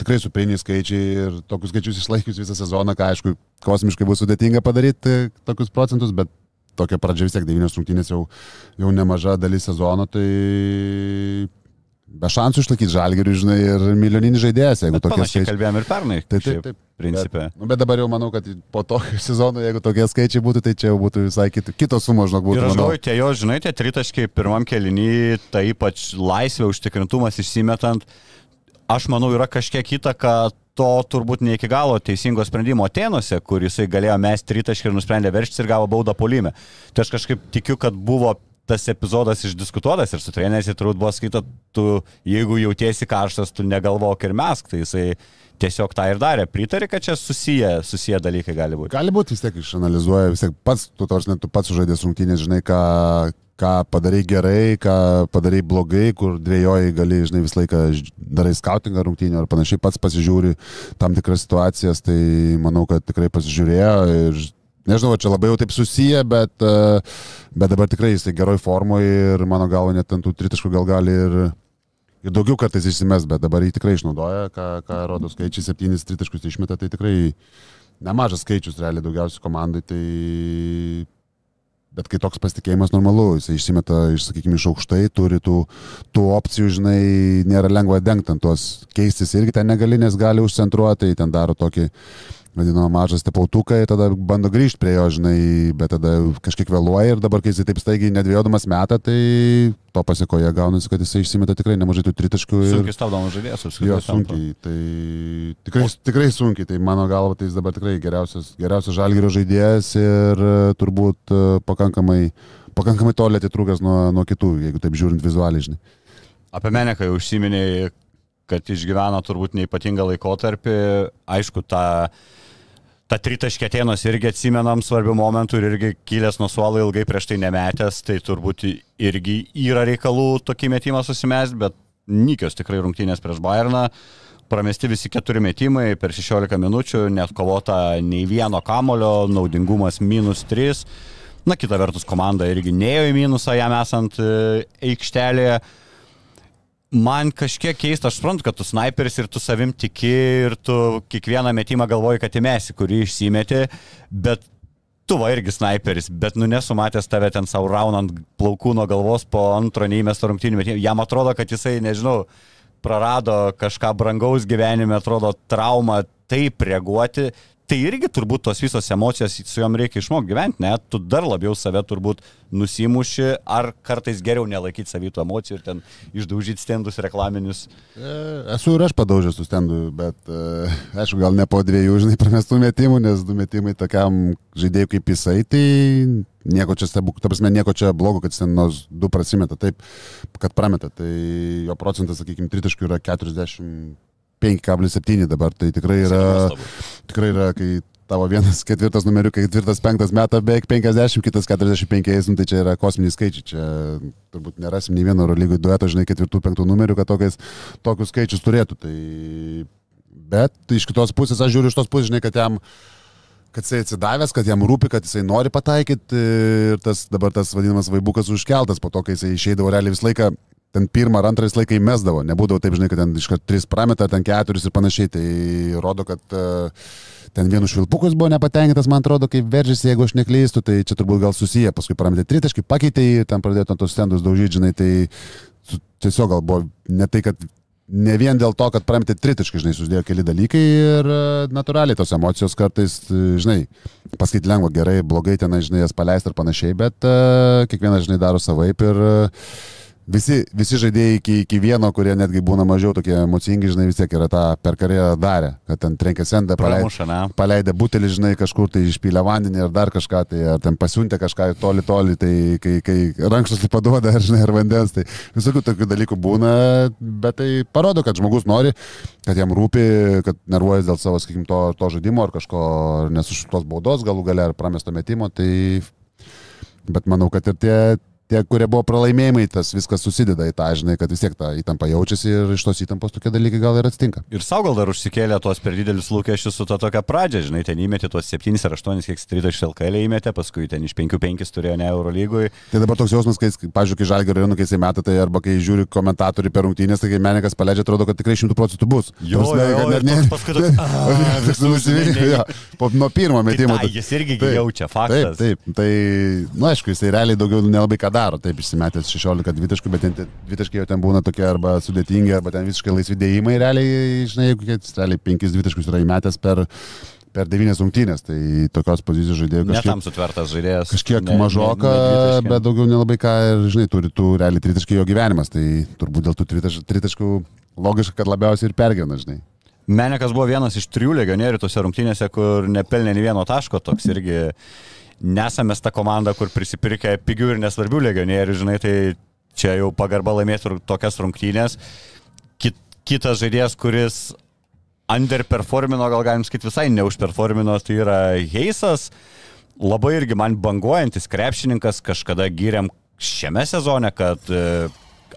tikrai supeiniai skaičiai ir tokius skaičius išlaikius visą sezoną, ką aišku, kosmiškai bus sudėtinga padaryti tokius procentus, bet tokia pradžia vis tiek 9 rungtynės jau, jau nemaža dalis sezono, tai be šansų išlaikyti žalgerį, žinai, ir milijoninis žaidėjas, jeigu tokie skaičiai. kalbėjom ir pernai. Taip, taip, šiaip taip. Principė. Bet, nu, bet dabar jau manau, kad po to [laughs] sezono, jeigu tokie skaičiai būtų, tai čia jau būtų visai kiti, kitos sumos, žinok, būtų. Ir aš galvoju, tie jo, žinai, tie tritaškiai pirmam kelinį, tai ypač laisvė, užtikrintumas išsimetant, aš manau, yra kažkiek įtaka to turbūt ne iki galo teisingo sprendimo Atenuose, kur jisai galėjo mesti tritaškį ir nusprendė verštis ir gavo baudą polime. Tai aš kažkaip tikiu, kad buvo tas epizodas išdiskutuotas ir su treneriais turbūt buvo skaita, tu jeigu jautiesi karštas, tu negalvok ir mesk, tai jisai tiesiog tą ir darė. Pritari, kad čia susiję, susiję dalykai gali būti. Gali būti vis tiek išanalizuoja, vis tiek pats, tu net tu pats žaidės rungtynės, žinai, ką, ką padarai gerai, ką padarai blogai, kur dviejoji gali, žinai, visą laiką darai skautingą rungtynį ar panašiai, pats pasižiūri tam tikras situacijas, tai manau, kad tikrai pasižiūrėjo ir nežinau, čia labai jau taip susiję, bet, e, bet dabar tikrai jisai geroj formoje ir mano galva net ant tų tritaškų gal gali ir, ir daugiau kartais išsimes, bet dabar jį tikrai išnaudoja, ką, ką rodo skaičiai, septynis tritaškus išmeta, tai tikrai nemažas skaičius realiai daugiausiai komandai, tai Bet kai toks pasitikėjimas normalu, jis išsimeta, iš, sakykime, iš aukštai, turi tų, tų opcijų, žinai, nėra lengva dengti ant tuos keistis irgi ten negali, nes gali užcentruoti, ten daro tokį, vadinamą mažą stepautuką ir tada bando grįžti prie jo, žinai, bet tada kažkiek vėluoja ir dabar, kai jisai taip staigiai nedvėjodamas metą, tai to pasiekoje gaunasi, kad jisai išsimeta tikrai nemažai tų tritaškių. Ir... Sunkiai stabdomas žaidėjas, apskritai. Jo, sunkiai. Tai tikrai, tikrai sunkiai. Tai mano galva, tai jis dabar tikrai geriausias, geriausias žalgerio žaidėjas ir e, turbūt e, pakankamai, pakankamai toli atitrūkęs nuo, nuo kitų, jeigu taip žiūrint vizualiai, žinai. Apie mane, kai užsiminėjai, kad išgyveno turbūt neipatingą laikotarpį, aišku, tą, tą tritaškį atėnos irgi atsimenam svarbių momentų ir irgi kilęs nuo suolo ilgai prieš tai nemetęs, tai turbūt irgi yra reikalų tokį metimą susimest, bet Nikios tikrai rungtynės prieš Bayerną. Pramesti visi keturi metimai per 16 minučių, net kovota nei vieno kamulio, naudingumas minus 3. Na, kita vertus, komanda irgi neėjo į minusą jam esant e, aikštelėje man kažkiek keista, aš suprantu, kad tu sniperis ir tu savim tiki ir tu kiekvieną metimą galvoji, kad įmesi, kurį išsimeti, bet tu va irgi sniperis, bet nu nesumatęs tave ten savo raunant plaukų nuo galvos po antro neįmesto rungtynių metimų. Jam atrodo, kad jisai, nežinau, prarado kažką brangaus gyvenime, atrodo traumą, taip reaguoti. Tai irgi turbūt tos visos emocijos su juom reikia išmokti gyventi, net tu dar labiau save turbūt nusimuši, ar kartais geriau nelaikyti savytų emocijų ir ten išdaužyti stendus reklaminius. E, Esu ir aš padaužęs su stendu, bet e, aišku, gal ne po dviejų, žinai, pramestų metimų, nes du metimai tokiam žaidėjui kaip jisai, tai nieko čia stebuklų, ta prasme, nieko čia blogo, kad ten nors du prasimeta, taip, kad prameta, tai jo procentas, sakykime, tritaškių yra 40. 5,7 dabar, tai tikrai yra, tikrai yra, kai tavo vienas ketvirtas numeriu, ketvirtas penktas metą beveik 50, kitas 45, nu, tai čia yra kosminiai skaičiai, čia turbūt nerasim nei vieno Eurolygų dueto, žinai, ketvirtų penktų numerių, kad tokiais, tokius skaičius turėtų. Tai... Bet iš kitos pusės, aš žiūriu iš tos pusės, žinai, kad jam kad jisai atsidavęs, kad jam rūpi, kad jisai nori pataikyti ir tas dabar tas vadinamas vaibukas užkeltas po to, kai jisai išeidavo realiai visą laiką ten pirmą ar antrą visą laiką įmesdavo, nebūdavo taip, žinai, kad ten iškart tris prameta, ten keturis ir panašiai, tai rodo, kad uh, ten vienu švilpukus buvo nepatenkintas, man atrodo, kaip veržėsi, jeigu aš neklystu, tai čia turbūt gal susiję, paskui prametė tritaškį, pakeitė jį, ten pradėjo ant tos stendus daužyti, žinai, tai tiesiog gal buvo ne tai, kad ne vien dėl to, kad prametė tritaškį, žinai, susidėjo keli dalykai ir e, natūraliai tos emocijos kartais, e, žinai, pasakyti lengva, gerai, blogai ten, žinai, jas paleisti ir panašiai, bet uh, kiekvienas, žinai, daro savaip ir uh, visi, visi žaidėjai iki, iki vieno, kurie netgi būna mažiau tokie emocingi, žinai, vis tiek yra tą per karjerą darę, kad ten trenkė sendą, paleidė, paleidė butelį, žinai, kažkur tai išpylė vandenį ar dar kažką, tai ar ten pasiuntė kažką į toli, toli, tai kai, kai rankšluostį paduoda, ar, [laughs] žinai, ar vandens, tai visokių tokių dalykų būna, bet tai parodo, kad žmogus nori, kad jam rūpi, kad nervuojas dėl savo, sakykim, to, to žaidimo ar kažko, ar nesuštos baudos galų gale, ar pramesto metimo, tai Bet manau, kad ir tie, tie, kurie buvo pralaimėjimai, tas viskas susideda į tą, žinai, kad vis tiek ta įtampa jaučiasi ir iš tos įtampos tokie dalykai gal ir atsitinka. Ir savo gal dar užsikėlė tuos per didelius lūkesčius su to tokia pradžia, žinai, ten įmetė tuos 7 ar 8, kiek strita iš LKL įmetė, paskui ten iš 5-5 turėjo ne Euro lygui. Tai dabar toks jausmas, kai, pažiūrėjau, kai žalgerio rajonų, kai jisai meta, tai arba kai žiūri komentatorių per rungtynės, tai kai menikas paleidžia, atrodo, kad tikrai šimtų procentų bus. Jo, Ta prasme, jo, net toks paskui toks, [laughs] "A, Toks visų nusivylė, žinai, jo, po- Nuo pirmo metimo. Tai, jis irgi jaučia, faktas. Taip, taip. Tai, na, nu, aišku, jisai realiai daugiau nelabai ką nedaro, taip išsimetęs 16 dvitaškų, bet dvitaškai jau ten būna tokie arba sudėtingi, arba ten visiškai laisvi dėjimai, realiai, žinai, jeigu jis realiai 5 dvitaškus yra įmetęs per, per 9 rungtynės, tai tokios pozicijos žaidėjų Ne kažkiek, sutvertas žaidėjas. kažkiek ne- ne- mažoka, ne dvitaškį. bet daugiau nelabai ką ir, žinai, turi tų realiai tritaškai jo gyvenimas, tai turbūt dėl tų tritaš- tritaškų logiška, kad labiausiai ir pergena, žinai. Menekas buvo vienas iš trijų legionierių tose rungtynėse, kur nepelnė nei vieno taško, toks irgi nesame ta komanda, kur prisipirkė pigių ir nesvarbių legionierių, žinai, tai čia jau pagarba laimėti tokias rungtynės. Kit, kitas žaidėjas, kuris underperformino, gal galim sakyti visai neužperformino, tai yra Heisas, labai irgi man banguojantis krepšininkas, kažkada gyrėm šiame sezone, kad e,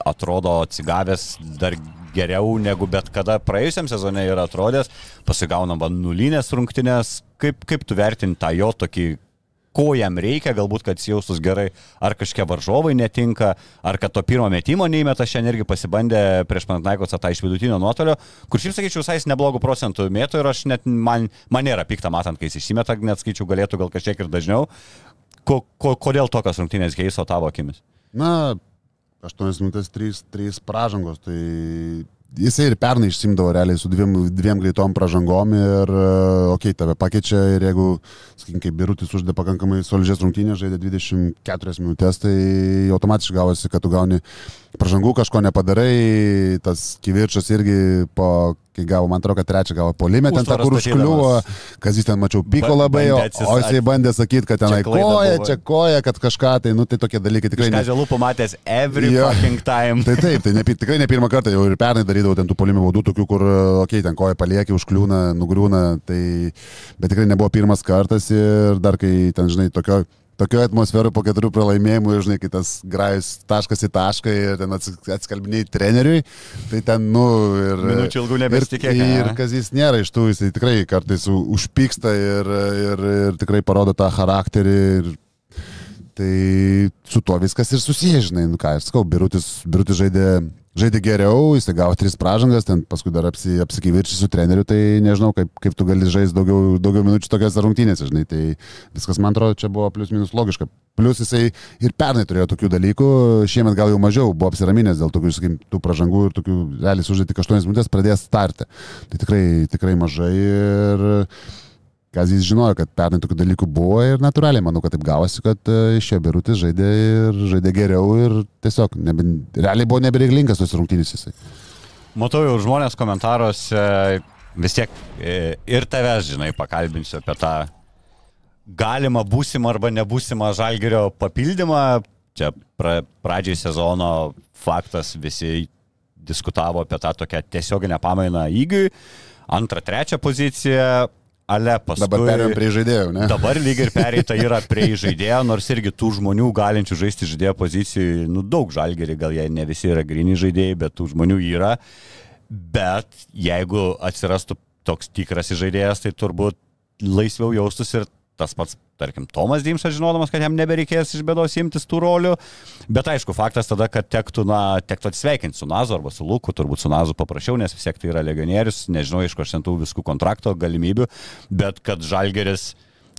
atrodo atsigavęs dar geriau negu bet kada praėjusiam sezone yra atrodęs, pasigaunam nulinės rungtynės, kaip, kaip tu vertini tą jo tokį ko jam reikia, galbūt, kad jaustus gerai, ar kažkokie varžovai netinka, ar kad to pirmo metimo neįmeta, šiandien irgi pasibandė prieš Panathinaikos tą iš vidutinio nuotolio, kur šiaip sakyčiau, visai neblogų procentų mėtų ir aš net, man, man nėra pikta matant, kai jis išsimeta, net skaičiau, galėtų gal kažkiek ir dažniau. Ko, ko, kodėl tokios rungtynės Heiso tavo akimis? Na, 8 minutės 3, 3 pražangos, tai jisai ir pernai išsimdavo realiai su dviem, dviem greitom pražangom ir, okei, okay, tave pakeičia ir jeigu, sakykim, kaip Birutis uždė pakankamai solidžias rungtynės, žaidė 24 minutės, tai automatiškai gavosi, kad tu gauni pražangų, kažko nepadarai, tas kivirčias irgi po, kai gavo, man atrodo, kad trečią gavo polimę, ten tą, kur užkliuvo, kas jis ten mačiau, pyko Ba- labai, o, o jisai bandė sakyti, kad tenai koja, čia koja, kad kažką, tai, nu, tai tokie dalykai tikrai ne. Žalų pamatęs every Jo. fucking time. Tai taip, tai ne, tikrai ne pirmą kartą, jau ir pernai darydavau ten tų polimų vaudų, tokių, kur, okei, okay, ten koja palieki, užkliūna, nugriūna, tai, bet tikrai nebuvo pirmas kartas ir dar kai ten, žinai, tokio, tokio atmosferų po keturių pralaimėjimų, žinai, kai tas grajus taškas į tašką ir ten ats- atskalbiniai treneriui, tai ten, nu, ir... Minučių ilgų nebesitikėk, Ir, ir kas jis nėra iš tų, jisai tikrai kartais užpyksta ir, ir, ir tikrai parodo tą charakterį. Ir, Tai su tuo viskas ir susiję, žinai, nu ką, aš sakau, Birutis, Birutis žaidė, žaidė geriau, jis gavo tris pražangas, ten paskui dar apsi, apsikivirčiai su treneriu, tai nežinau, kaip, kaip tu gali žaisti daugiau, daugiau minučių tokiose rungtynėse, žinai, tai viskas, man atrodo, čia buvo plius minus logiška. Plius jisai ir pernai turėjo tokių dalykų, šiemet gal jau mažiau, buvo apsiraminęs dėl tokių, sakykim, tų pražangų ir tokių, realiai sužaidė tik 8 minutės, pradės startę. Tai tikrai, tikrai mažai ir Kas jis žinojo, kad pernai tokių dalykų buvo ir natūraliai manau, kad taip gavosi, kad e, išėjo Birutis žaidė ir žaidė geriau ir tiesiog nebe, realiai buvo nebereiklingas tos rungtynės jisai. Matau jau žmonės komentaruose vis tiek e, ir tavęs, žinai, pakalbinsiu apie tą galimą būsimą arba nebūsimą žalgerio papildymą. Čia pra, pradžiai sezono faktas visi diskutavo apie tą tokią tiesioginę pamainą įgiui. Antrą, trečią poziciją. Ale paskui. Dabar perėjom prie žaidėjų, ne? Dabar lyg ir pereita yra prie žaidėjo, nors irgi tų žmonių galinčių žaisti žaidėjo pozicijų, nu daug žalgerį, gal jie ne visi yra grini žaidėjai, bet tų žmonių yra. Bet jeigu atsirastų toks tikras žaidėjas, tai turbūt laisviau jaustus ir tas pats, tarkim, Tomas Dimšas, žinodamas, kad jam nebereikės iš bėdos imtis tų rolių. Bet aišku, faktas tada, kad tektų, na, tektų atsveikinti su Nazu arba su Luku, turbūt su Nazu paprašiau, nes vis tiek tai yra legionierius, nežinau, iš ko aš ten tų viskų kontrakto galimybių, bet kad Žalgeris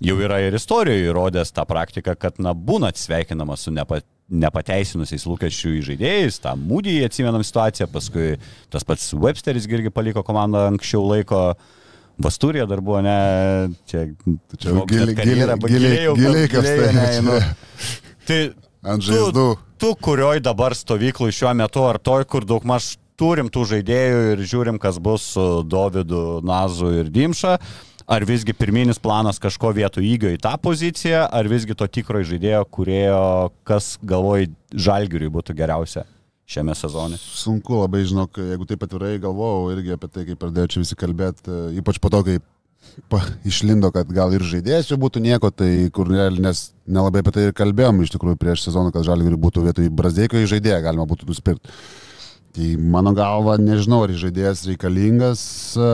jau yra ir istorijoje įrodęs tą praktiką, kad, na, būna atsveikinamas su nepa, nepateisinusiais lūkesčių žaidėjais, tą mūdį atsimenam situaciją, paskui tas pats Websteris irgi paliko komandą anksčiau laiko. Basturija dar buvo, ne, čia, čia jau giliai- giliai- giliai, giliai giliai, ne, nu. Tai Ant tu, žaizdų. tu kurioj dabar stovyklai šiuo metu, ar toj, kur daug maž turim tų žaidėjų ir žiūrim, kas bus su Dovydu, Nazu ir Dimša, ar visgi pirminis planas kažko vietų įgio į tą poziciją, ar visgi to tikrojo žaidėjo, kurėjo, kas galvoj žalgiriui būtų geriausia šiame sezone. Sunku labai, žinok, jeigu taip atvirai galvojau irgi apie tai, kaip pradėjo čia visi kalbėti, e, ypač po to, kai pa, išlindo, kad gal ir žaidėjas čia būtų nieko, tai kur nes nelabai apie tai ir kalbėjom iš tikrųjų prieš sezoną, kad žalgiui būtų vietoj Brazdėkio į žaidėją galima būtų nusipirkti. Tai mano galva, nežinau, ar žaidėjas reikalingas, e,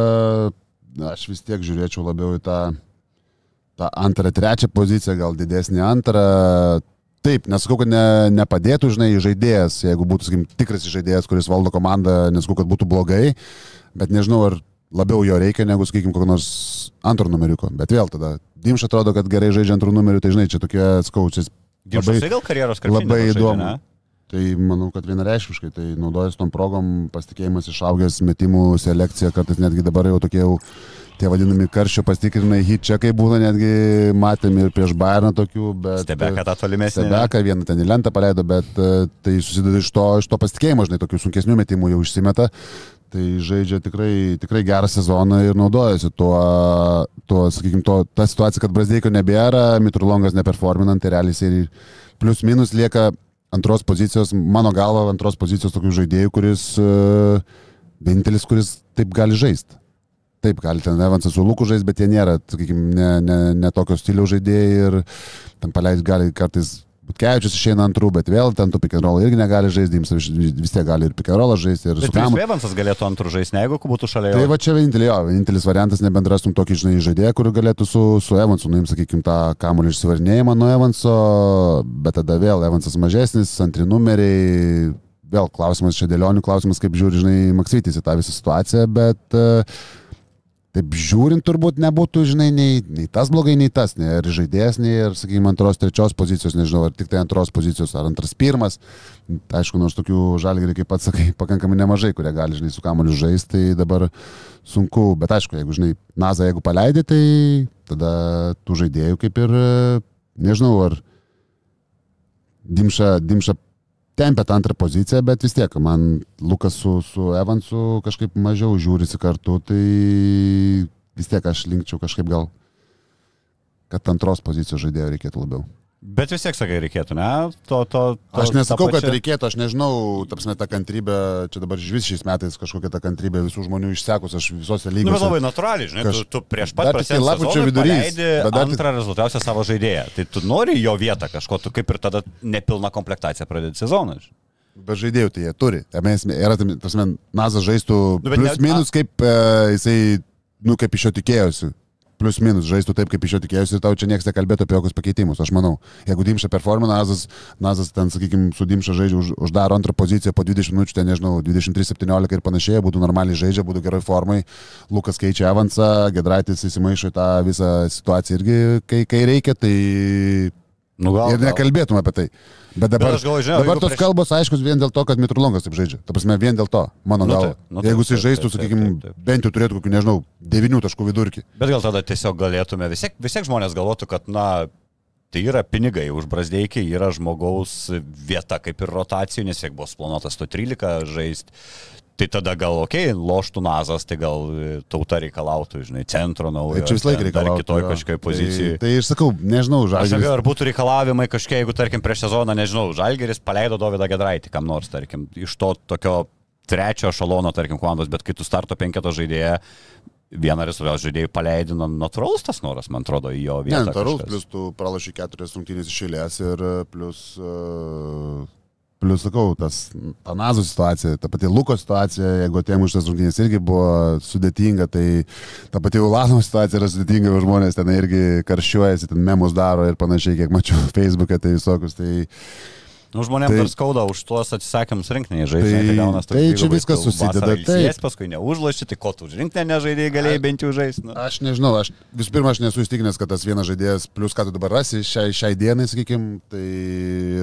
aš vis tiek žiūrėčiau labiau į tą, tą antrą, trečią poziciją, gal didesnį antrą. Taip, nesakau, kad ne, nepadėtų, žinai, žaidėjas, jeigu būtų, sakykim, tikras žaidėjas, kuris valdo komandą, nesakau, kad būtų blogai, bet nežinau, ar labiau jo reikia negu, sakykim, kokio nors antro numeriuko. Bet vėl tada, Dimš atrodo, kad gerai žaidžia antrų numerių, tai žinai, čia tokie skaučiai Ginčas gal karjeros krepšinį labai įdomu. ne? Tai manau, kad vienareiškiškai, tai naudojasi tom progom, pasitikėjimas išaugęs, metimų selekcija, kartais netgi dabar jau tokie jau tie vadinami karščio pasitikrinai hit čekai būna, netgi matėm ir prieš Bayerną tokių, bet... Stebeka tą tolimesnį. Stebeka vieną ten į lentą paleido, bet e, tai susideda iš to, iš to pasitikėjimo, žinai, tokių sunkesnių metimų jau išsimeta. Tai žaidžia tikrai, tikrai gerą sezoną ir naudojasi tuo, tuo sakykime, to, ta situacija, kad Brasdeikio nebėra, Mitrulongas neperforminant, tai realiai jisai plius minus lieka antros pozicijos, mano galva, antros pozicijos tokių žaidėjų, kuris uh, vienintelis, kuris taip gali žaisti. Taip, gali ten Evansas su Luku žaisti, bet jie nėra, sakykime, ne, ne, ne tokio stiliaus žaidėjai ir tam paleis gali kartais Butkevičius išeina antrų, bet vėl ten tų roll irgi negali žaisti, Dims vis tiek gali ir roll žaisti. Ir Bet. Chris Evansas galėtų antrų žaisti, jeigu būtų šalia Tai jo. va čia vienintelė, jo, vienintelis variantas, nebendrastum tokį, žinai, žaidėją, kur galėtų su, su Evansu, nuims, sakykime, tą kamuolį išsivarnėjimą nuo Evanso, bet tada vėl Evansas mažesnis, antri numeriai, vėl klausimas čia dėlionių, klausimas, kaip žiūri, žinai, Maksytis į tą visą situaciją, bet uh, taip žiūrint turbūt nebūtų, žinai, nei, nei tas blogai, nei tas, nei ir žaidėjas, nei ir, sakykime, antros, trečios pozicijos, nežinau, ar tik tai antros pozicijos, ar antras, pirmas. Aišku, nors tokių žalgerių, kaip pats sakai, pakankamai nemažai, kurie gali, žinai, su kamoliu žaisti, tai dabar sunku, bet aišku, jeigu, žinai, Naza, jeigu paleidai, tai tada tų žaidėjų kaip ir, nežinau, ar Dimša, Dimša tempia tą antrą poziciją, bet vis tiek man Lukas su, su Evansu kažkaip mažiau žiūrisi kartu, tai vis tiek aš linkčiau kažkaip gal, kad antros pozicijos žaidėjo reikėtų labiau. Bet vis tiek, sakai, reikėtų, ne? To, to, to, Aš nesakau, ta kad pačia- reikėtų, aš nežinau, tarpsime, ta kantrybė, čia dabar vis šiais metais kažkokia ta kantrybė visų žmonių išsekus, aš visose Nu, lygose. labai natūraliai, žinai, Kaž- tu, tu prieš pat prasidedant lapkričio vidurys, bet dar tik- antrą rezultatyviausią savo žaidėją. Tai tu nori jo vietą kažko, tu kaip ir tada nepilna komplektacija pradėti sezoną. žinai. Bet žaidėjų tai jie turi. Yra, tam- tasme, Nazas žaistų Nu, bet plius ne- minus, kaip e, jisai, nu, kaip iš jo tikėjosi. Plius minus žaistų taip, kaip iš jo tikėjosi ir tau čia niekas nekalbėtų apie jokius pakeitimus, aš manau. Jeigu Dimša performina, Nazas, Nazas ten, sakykime, su Dimša žaidžia, už, uždaro antrą poziciją po 20 minučių, ten nežinau, 23-17 ir panašiai, būtų normaliai žaidžia, būtų geroj formai, Lukas keičia avansą, Gedraitis įsimaišo tą visą situaciją irgi, kai, kai reikia, tai Nu, gal, ir nekalbėtum apie tai. Bet dabar, aš galvoju, žinai, dabar jeigu tos prieš- kalbos aiškus vien dėl to, kad Mitrulongas taip žaidžia. Ta prasme, vien dėl to, mano Nu galva. nu Jeigu jis žaistų, sakykime, bent jau turėtų kokių, nežinau, 9 taškų vidurkį. Bet gal tada tiesiog galėtume, vis tiek, vis tiek žmonės galvotų, kad, na, tai yra pinigai už Brasdeikį, yra žmogaus vieta kaip ir rotacijų, nes kiek buvo planuotas 113 žaisti. Tai tada gal, okei, okay, loštų nazas, tai gal e, tauta reikalautų, žinai, centro naujo. Čia vis laik reikalauja. kitoj kažkokiai pozicijai. Tai, tai ir sakau, nežinau, Aš žalgiris. sakiau, ar būtų reikalavimai kažkiek, jeigu, tarkim, prieš sezoną, nežinau, Žalgeris paleido Dovydą Gedraitį, kam nors, tarkim, iš to tokio trečio šalono, tarkim, komandos, bet kai tu starto penketo žaidėją, vieną rezultatą žaidėjų paleidino, natūralus tas noras, man atrodo, į jo Ne, vietą. tarus, kažkas. plus tu pralašai keturias rungtynės iš eilės ir e, plus, uh, plus sakau, tas Tanazo situacija, ta pati Luko situacija, jeigu atėjom iš tas rungtynės irgi buvo sudėtinga, tai ta pati Ulano situacija yra sudėtinga, žmonės ten irgi karščiuojasi, ten memus daro ir panašiai, kiek mačiau [laughs] Facebook'e, tai visokius, tai Nu, žmonėms Tai- tai, dar skauda už tuos atsisakymus rinktinėje žaisti. Tai- toks tai čia viskas susideda, taip. ilsies, Paskui neužlaši, tai ko tu už rinktinę nežaidėjai galėjai bent jau žaisti. Nu. Aš nežinau, aš visų pirma, aš nesu įstikinęs, kad tas vienas žaidėjas, plus ką tu dabar rasi šiai, šiai dienai, sakykime, tai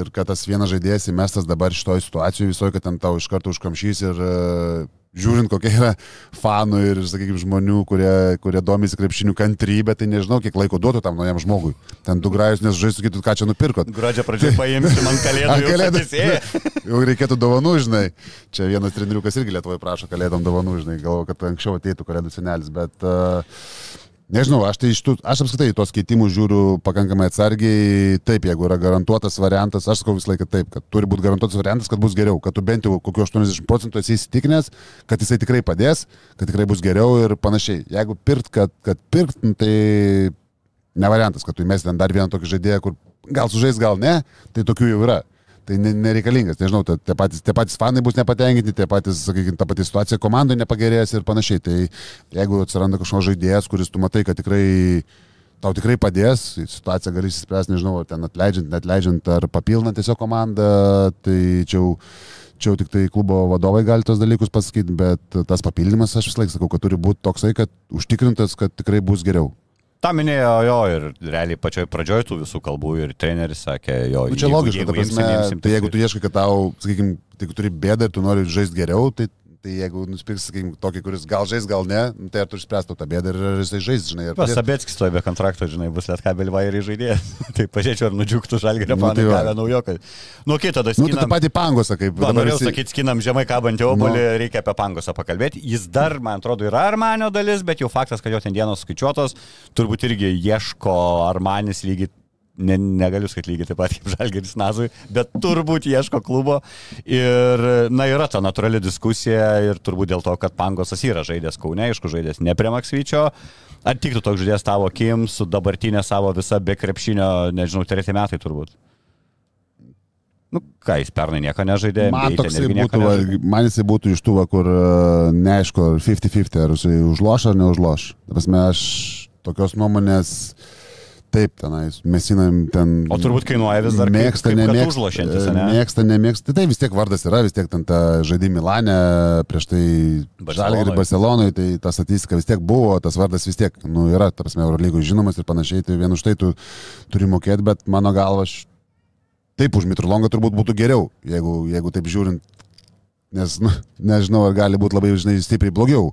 ir kad tas vienas žaidėjas įmestas dabar šitoje situacijoje visoje, kad ten tau iš karto užkamšys ir e, žiūrint, kokia yra fanų ir, sakykime, žmonių, kurie, kurie domisi krepšinių kantrybė, tai nežinau, kiek laiko duotų tam naujam žmogui. Ten du grajus nesužaistų, sakytų, ką čia nupirkot. Gruodžio pradžioje paimti man kalėdų. Jau kalėdų. "Ė." [laughs] Jau reikėtų dovanų, žinai. Čia vienas treniriukas irgi Lietuvoje prašo kalėdom dovanų, žinai. Galvoju, kad anksčiau ateitų kalėdų senelis, bet uh, nežinau, aš tai iš tų, aš apskritai tos keitimus žiūriu pakankamai atsargiai. Taip, jeigu yra garantuotas variantas, aš sakau visą laiką taip, kad turi būti garantuotas variantas, kad bus geriau, kad tu bent jau kokiu 80 procentų esi įsitikinęs, kad jisai tikrai padės, kad tikrai bus geriau ir panašiai. Jeigu pirkt, kad, kad pirkt, nu, tai ne variantas, kad tu įmesi ten dar vieną tokį žaidėją, kur gal sužais, gal ne, tai tokių jau yra. Tai ne- nereikalingas, nežinau, tie patys, tie patys fanai bus nepatenkinti, tie patys, sakykime, ta pati situacija komandoje nepagerės ir panašiai. Tai jeigu atsiranda kažkoks žaidėjas, kuris tu matai, kad tikrai tau tikrai padės, situaciją gali išspręsti, nežinau, ar ten atleidžiant, netleidžiant, ar papildant tiesiog komandą, tai čia jau, čia jau tik tai klubo vadovai gali tos dalykus pasakyti, bet tas papildymas, aš vis laik sakau, kad turi būti toksai, kad užtikrintas, kad tikrai bus geriau. Tą minėjo jo ir realiai pačioj pradžioj tų visų kalbų ir treneris sakė jo. Nu, čia logiška, ta prasme, tai jeigu tu ieškai, kad tau, sakykime, jeigu turi bėdą ir tu nori žaisti geriau, tai Tai jeigu nusipirksi, sakykime, tokį, kuris gal žais, gal ne, nu, tai ar tu išspręstų tą bėdą ir jisai žais, žinai. Pas Sabetskis stoja be kontrakto, žinai, bus Lietkabelį vairį žaidėjas. [laughs] tai pažiūrėčiau, ar nudžiugtų žalgerio Nu, tai va. gavę naujokai. Nu, kita tada Nu, tai tą patį pangosą, kaip dabar norėjau visi- sakyti, skinam žemai kabantį obolį, Nu. reikia apie pangosą pakalbėti. Jis dar, man atrodo, yra Armanio dalis, bet jau faktas, kad jo ten dienos skaičiuotos, turbūt irgi ieško Armanis lygiai. Ne, negaliu sakyti lygiai taip pat kaip Žalgeris Nazui, bet turbūt ieško klubo. Ir, na, yra ta natūrali diskusija ir turbūt dėl to, kad Pangosas yra žaidęs Kaune, aišku, žaidęs ne prie Maksvyčio. Ar tiktų toks žaidėjas tavo akim su dabartinė savo visa be krepšinio, nežinau, treti metai turbūt? Nu, ką, jis pernai nieko nežaidė. Man toksai būtų, nežaidė. man jisai būtų iš tų, kur e, neaišku, ar 50-50, ar jisai užloš ar neužloš. Ta prasme, aš tokios nuomonės, taip, tenais, mes jinam ten... O turbūt kainuoja vis dar kaip- mėgsta, kaip kad nemėgsta, užlošiantis, ane? mėgsta, nemėgsta. Tai, tai vis tiek vardas yra, vis tiek ten ta žaidė Milane, prieš tai. Žalgirį Barcelonoje, tai ta statistika vis tiek buvo, tas vardas vis tiek, nu, yra, ta prasme, Eurolygos žinomas ir panašiai, tai vien už tai tu turi mokėti, bet mano galva, aš taip už Mitrolongą turbūt būtų geriau, jeigu, jeigu taip žiūrint, nes, nu, nežinau, ar gali būti labai, žinai, stipriai blogiau,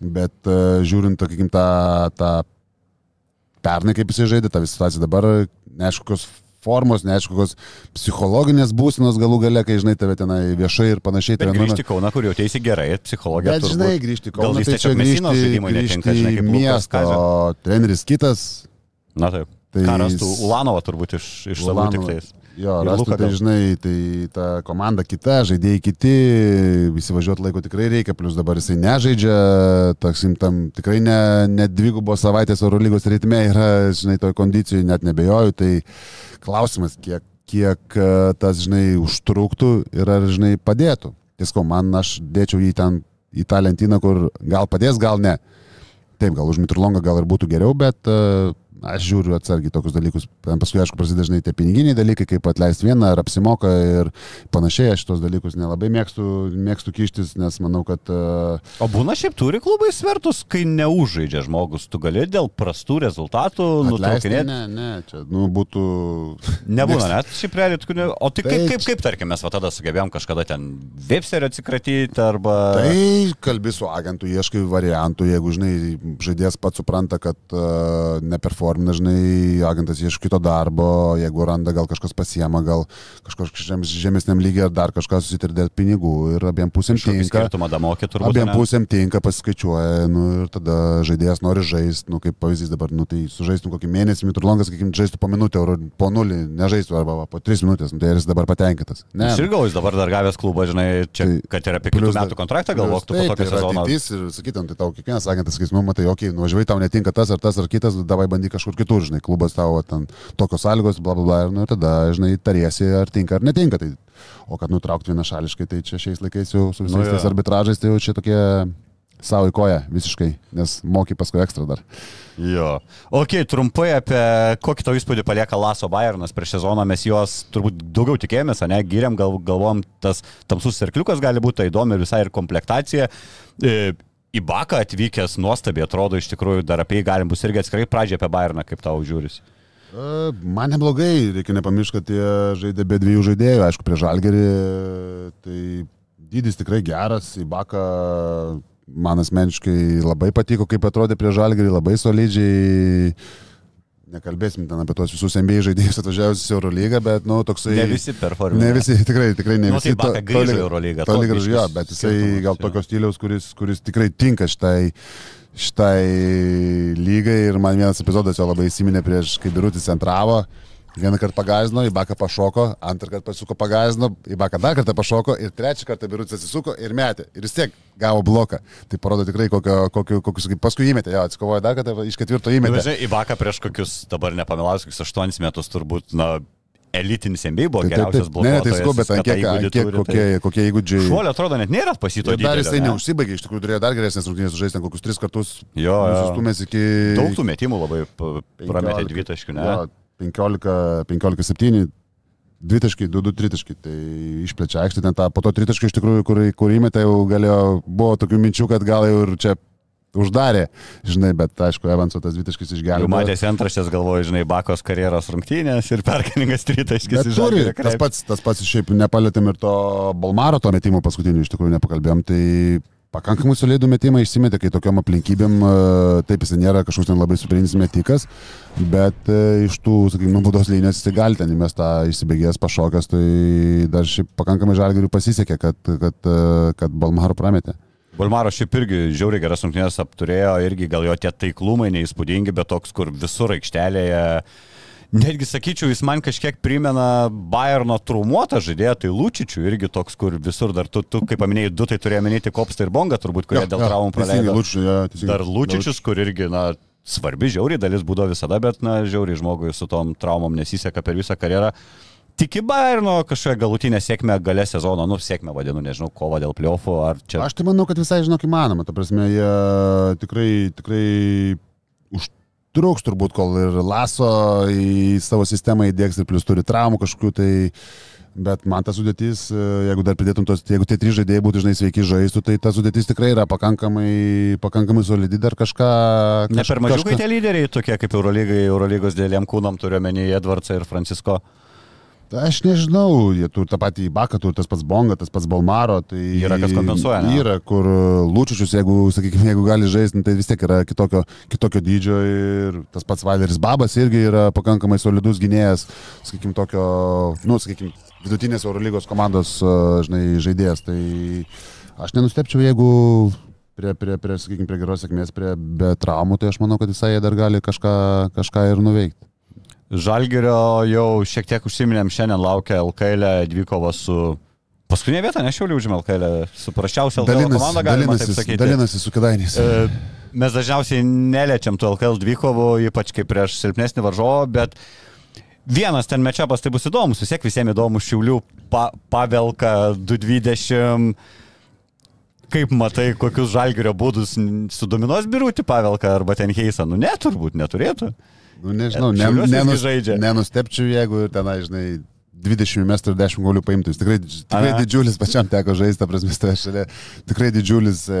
bet uh, žiūrint, sakykim, tą, tą pernai, kaip jisai žaidė, tą visą situaciją dabar, neaišku, kokios formos, neaišku, kokios psichologinės būsenos galų gale, kai, žinai, tave tenai viešai ir panašiai. Bet tave grįžti į Kauną, kur jau teisi gerai, psichologija. Bet, turbūt. žinai, grįžti į Gal jis tai čia grįžti, žaidimui netinka, grįžti žinai, kaip Lukas miestą, Kazio. o treneris kitas, Na taip. Tai jis- Ulanovą turbūt iš, iš Ulanovą. tiktais. Jo, rastų, tai žinai, tai ta komanda kita, žaidėjai kiti, visi važiuoti laiko tikrai reikia, plus dabar jisai nežaidžia, taksim tam tikrai ne, ne dvigubos savaitės Eurolygos ritme yra, žinai, toj kondicijai net nebejoju, tai klausimas, kiek, kiek e, tas, žinai, užtruktų ir ar, žinai, padėtų. Tiesiog man aš dėčiau jį ten į tą lentyną, kur gal padės, gal ne. Taip, gal už Mitrulongą gal ir būtų geriau, bet uh, aš žiūriu atsargiai tokius dalykus. Paskui, aišku, prasideda dažnai tie piniginiai dalykai, kaip atleisti vieną, ar apsimoka ir panašiai. Aš tos dalykus nelabai mėgstu, mėgstu kištis, nes manau, kad... Uh, O būna šiaip turi klubai svertus, kai neužžaidžia žmogus. Tu gali dėl prastų rezultatų nutraukinėti. ne, ne, čia, nu, būtų... Nebūna [laughs] net šiaip realiai tokių. ne- O tai kaip, kaip, kaip, tarkim, mes va tada sugebėjom kažkada ten Vepserio atsikratyti arba... Tai kalbi su agentu, ieškai variantų, jeigu, žinai, žaidėjas pats supranta, kad uh, neperformina, žinai, agentas ieško kito darbo, jeigu randa, gal kažkas pasiema, gal kažkokiam žemesniam lygiai ar dar kažkas susitarė dėl pinigų ir abiem pusėm Kažkokį tinka. damokė turbūt. Abiem ane? pusėm tinka, pasiskaičiuoja, nu, ir tada žaidėjas nori žaisti, nu, kaip pavyzdys dabar, nu, tai sužaistų kokį mėnesį, mitrulongas, sakykime, žaistų po minutę, ar po nulį, nežaistų, arba va, po tris minutės, nu, tai jis dabar patenkintas. Ne, Aš ir galvoju, jis dabar dar gavęs klubą, žinai, čia, Tai kad ir apie kitų metų kontraktą plius galvok, tu po tokio tai yra sezono. Ir sakytum, tai tau kiekvienas agentas sakys, nu, matai, okei, okay, nuvažiavai, tau netinka tas ar tas ar kitas, davai bandyk kažkur kitur, žinai, klubas tavo ten tokios sąlygos, bla bla bla, ir nu, tada, žinai, tariesi, ar tinka ar netinka. Tai, o kad nutraukti vienašališkai, tai čia šiais laikais jau su visais Nu, tais arbitražais, tai jau čia tokie savo į koją visiškai, nes moky paskui ekstra dar. Jo. Ok, trumpai apie kokį tau įspūdį palieka Laso Bayernas prieš sezoną, mes juos turbūt daugiau tikėjomės, ne, gyrėm, gal, galvom, tas tamsus serkliukas gali būti, tai įdomi visai ir komplektacija. Į Baką atvykęs nuostabiai atrodo, iš tikrųjų dar apie jį galim bus irgi atskirai pradžią apie Bayerną, kaip tau žiūris. E, Man neblogai, reikia nepamiršti, kad jie žaidė be dviejų žaidėjų, aišku, prie žalgerį, tai dydis tikrai geras, į baką man asmeniškai labai patiko, kaip atrodė prie žalgerį, labai solidžiai. Nekalbėsim ten apie tos visus NBA žaidėjus atvažiavusius į Eurolygą, bet, nu, toksai... Ne visi performuoja. Ne visi, [laughs] tikrai, tikrai ne Nu, visi. tai Baka grįžo į Eurolygą, Toli gražu, jo, bet jisai gal tokio stiliaus, kuris, kuris tikrai tinka šitai, šitai lygai ir man vienas epizodas jo labai įsiminė prieš, kai Birutis centravo. Vieną kartą pagazino, į baką pašoko, antrą kartą pasuko pagazino, į baką dar kartą pašoko ir trečią kartą birutis atsisuko ir metė. Ir vis tiek gavo bloką. Tai parodo tikrai kokio, kokio, kokius, paskui įmetė, jo, atsikovojo dar kartą, iš ketvirto įmetė. žinai, į Baką prieš kokius, dabar nepameluosiu, kokius 8 metus turbūt, na, elitinis MBA buvo Tai, taip, geriausias taip. blokas. Ne, ne, tai sakau, bet ant kiek, ant kiek kokie, kokie įgūdžiai. Šuolio atrodo net nėra pasito dar jisai ne? neužsibaigė, iš tikrųjų turėjo dar geresnės rungtynės žaisti, ten kokius tris kartus. Jo, jo. Sustumės iki... Daug tų metimų labai prametė dvitaškių, ne? Jo, 15, 15, 7, dvitaškai, 2, 2 tritaškai. Tai išplečia aikštę ten tą, po to tritaškai iš tikrųjų, kur, kur įmetė, jau galėjo, buvo tokių minčių, kad gal jau ir čia uždarė, žinai, bet aišku, Evanso tas dvitaškis Jau išgelbėjo. matėsi antraštės, galvoju, žinai, Bakos karjeros rungtynės ir perkalingas tritaškis. Žalgirio tas pats, tas pats šiaip nepalėtėm ir to Balmaro to metimo paskutinių iš tikrųjų nepakalbėjom, tai pakankamai solidų metimą išsimetė, kai tokiam aplinkybėm, e, taip jis nėra kažkoks ten labai superinis metikas, bet e, iš tų, sakykime, baudos linijos jis gali ten įmest tą įsibėgėjęs pašokęs, tai dar šiaip pakankamai žalgiriui pasisekė, kad, kad, e, kad Balmaro prametė. Bulmaro šiaip irgi žiauriai geras rungtynės apturėjo, irgi gal jo tie taiklumai neįspūdingi, bet toks, kur visur aikštelėje. Netgi sakyčiau, jis man kažkiek primena Bayerno trumuotą žaidėją, tai Lučičių irgi toks, kur visur dar tu, tu kaip paminėjai, du tai turėjo minėti Kopstą ir Bongą, turbūt, kurie dėl traumų praleido. Lučičius, ja, teisingai. Dar Lučičius, kur irgi, na, svarbi žiauriai dalis būdavo visada, bet, na, žiauriai žmogui su tom traumom nesiseka per visą karjerą. Tiki Bayerno kažkokią galutinę sėkmę gale sezono, nu, sėkmę vadinu, nežinau, kovą dėl pliofų, ar čia... Aš tai manau, kad visai žinok įmanoma. Ta prasme, jie tikrai, tikrai užtruks turbūt, kol ir Laso į savo sistemą įdėks ir plus turi traumų kažkokių tai. Bet man ta sudėtis, e, jeigu dar pridėtum tos, jeigu tie trys žaidėjai būtų, žinai, sveiki žaistų, tai ta sudėtis tikrai yra pakankamai, pakankamai solidi, dar kažką... Ne kaž- per mažiukai kažką- tie lyderiai, tokie kaip Eurolygai, Eurolygos dėlėm kūnom turiuomenį Edvardsą ir Francisko. Tai Aš nežinau, jie turi tą patį Baką, turi tas pats Bonga, tas pats Balmaro. Tai Yra kas kompensuoja, ne? Yra, kur Lūčičius, jeigu, sakykime, jeigu gali žaisti, nu, tai vis tiek yra kitokio, kitokio dydžio ir tas pats Vaileris Babas irgi yra pakankamai solidus gynėjas, sakykime, tokio, nu, sakykime, vidutinės Eurolygos komandos, a, žinai, žaidėjas. Tai aš nenustepčiau, jeigu prie, prie, prie sakykime, prie geros sėkmės, prie be traumų, tai aš manau, kad jisai dar gali kažką, kažką ir nuveikti. Žalgerio jau šiek tiek užsiminėm, šiandien laukia LKL dvikova su... Paskutinė vieta, ne šiauliu užėmė LKL, su prašiausia LKL komanda, galima taip dalinasi, sakyti. dalinasi su kedainiais. E, Mes dažniausiai neliečiam tų LKL dvikovų, ypač kaip prieš silpnesnį varžovą, bet vienas ten mečiapas tai bus įdomus, vis tiek visiems įdomus šiaulių pa, pavelka 220. Kaip matai, kokius žalgerio būdus sudominos birūti pavelka arba ten heisa? Nu, ne, turbūt neturėtų. Nu, nežinau, ne, Šiauliuose nenus, nenustepčiau, jeigu ir tenai, žinai, 20 metrų ir 10 golių paimtų. Jis tikrai, tikrai Aha. didžiulis, pačiam teko žaisti, prasme, stovė šalia. Tikrai didžiulis, e,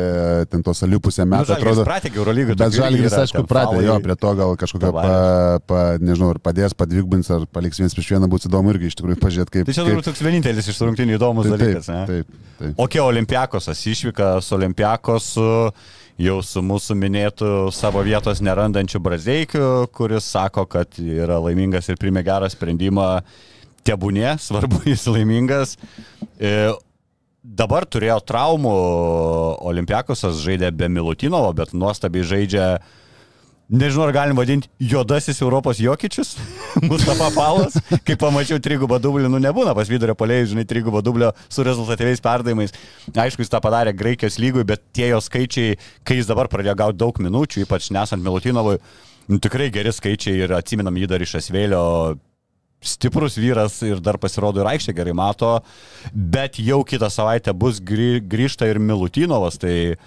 ten tos aliupusė Nu, metų atrodo. Pratė Eurolygą. Bet Žalgiris, aišku, pratė jo prie to, gal kažkokio, pa, pa, nežinau, ar padės, padvigubins, ar paliks vienas prieš vieną, būtų įdomu irgi iš tikrųjų pažiūrėti, kaip... Tai čia turbūt toks vienintelis iš tų rungtynių įdomus taip, dalykas. taip, ne? taip, taip. O kai Olimpiakosas išvyka su Olimpiakosu, jau su mūsų minėtų savo vietos nerandančiu Brazeikiu, kuris sako, kad yra laimingas ir primė gerą sprendimą, tebūnė, svarbu [laughs] jis laimingas. E, dabar turėjo traumų, Olimpiakosas žaidė be Milutinovo, bet nuostabiai žaidžia Nežinau, ar galim vadinti juodasis Europos jokičius, [laughs] Mustafa Palas, kai pamačiau trigubą dublį, nu nebūna pas vidurio polėjai, žinai, trigubą dublio su rezultatyviais perdavimais. Aišku, jis tą padarė Graikijos lygui, bet tie jo skaičiai, kai jis dabar pradėjo gauti daug minučių, ypač nesant Milutinovui, nu, tikrai geri skaičiai ir atsiminam jį dar iš Asvėlio. Stiprus vyras ir dar pasirodo ir aikštė gerai mato, bet jau kitą savaitę bus grį, grįžta ir Milutinovas, tai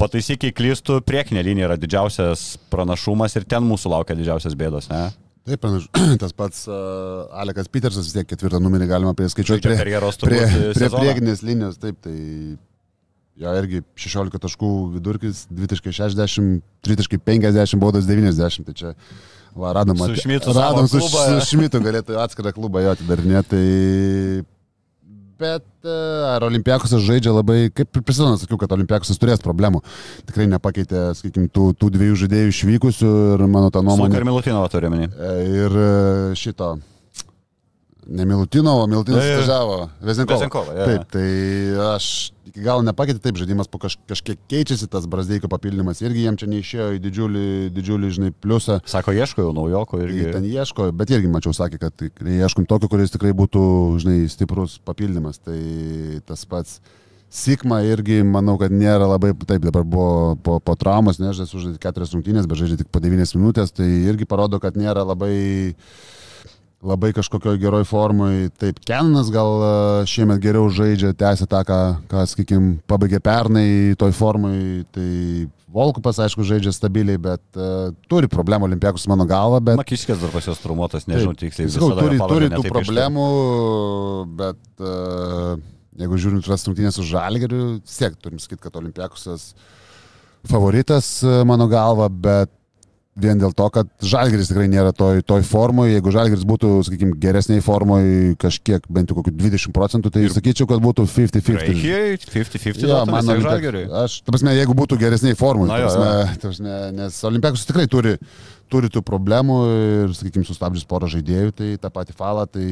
pataisykiai klystų, priekinė linija yra didžiausias pranašumas ir ten mūsų laukia didžiausias bėdos, ne? Taip, panašu, [clears throat] tas pats uh, Alekas Petersas vis tiek ketvirtą numerį galima priskaičiuoti prie, prie, prie sezoną. priekinės linijos, taip, tai jo irgi 16 taškų vidurkis, 2.60, 3.50, baudas 90, tai čia va, radom, Su Šmitu radom su, su Šmitu galėtų atskirą klubą jo atidarinėti, tai Bet e, ar Olimpiakosas žaidžia labai, kaip ir prisimenu, sakiau, kad Olimpiakosas turės problemų. Tikrai nepakeitė, sakykime, tų, tų dviejų žaidėjų išvykusių ir mano ta Nuomonė. nuomonė. Ir Milutinovo turime. E, Ir e, šito. Ne Milutinovo, Milutinas E, atvažiavo. Vezinkovo, jo, jo. Taip, tai aš iki galo nepakeitė, taip, žaidimas po kaž, kažkiek keičiasi, tas Brasdeiko papildymas irgi jiem čia neišėjo į didžiulį, didžiulį žinai, pliusą. Sako, ieško jau naujoko Irgi. irgi. Ten ieško, bet irgi mačiau, sakė, kad ieškom tokio, kuris tikrai būtų, žinai, stiprus papildymas. Tai tas pats Sikma irgi, manau, kad nėra labai, taip, dabar buvo po, po traumos, nežinai, sužaidė keturias rungtynės, bet žaidė tik po devynias minutės, tai irgi parodo, kad nėra labai labai kažkokioj geroj formai. Taip, Kenanas gal e, šiemet geriau žaidžia, tęsia tą, ką, ką sakykime, pabaigė pernai toj formai. Tai Volkupas, aišku, žaidžia stabiliai, bet uh, turi problemų Olimpiakus mano galva, bet... Makiškės dar pas jos traumuotas, nežinau tiksliai. visada turi, turi tų problemų, bet uh, jeigu žiūrint tas rungtynės su Žalgeriu, vis tiek turim sakyti, kad Olimpiakusas favoritas mano galva, bet vien dėl to, kad Žalgeris tikrai nėra toj, toj formoje. Jeigu Žalgeris būtų, sakykime, geresniai formoje kažkiek, bent jau kokių 20 procentų, tai ir sakyčiau, kad būtų 50-50. Graikijai 50-50 Jo, duota man vis tiek Olimpiak- žalgeriui. Aš, ta prasme, jeigu būtų geresniai formui, Na ta prasme, ta prasme, nes Olimpiakas tikrai turi, turi tų problemų ir, sakykime, sustabdžius porą žaidėjų, tai tą patį Falą, tai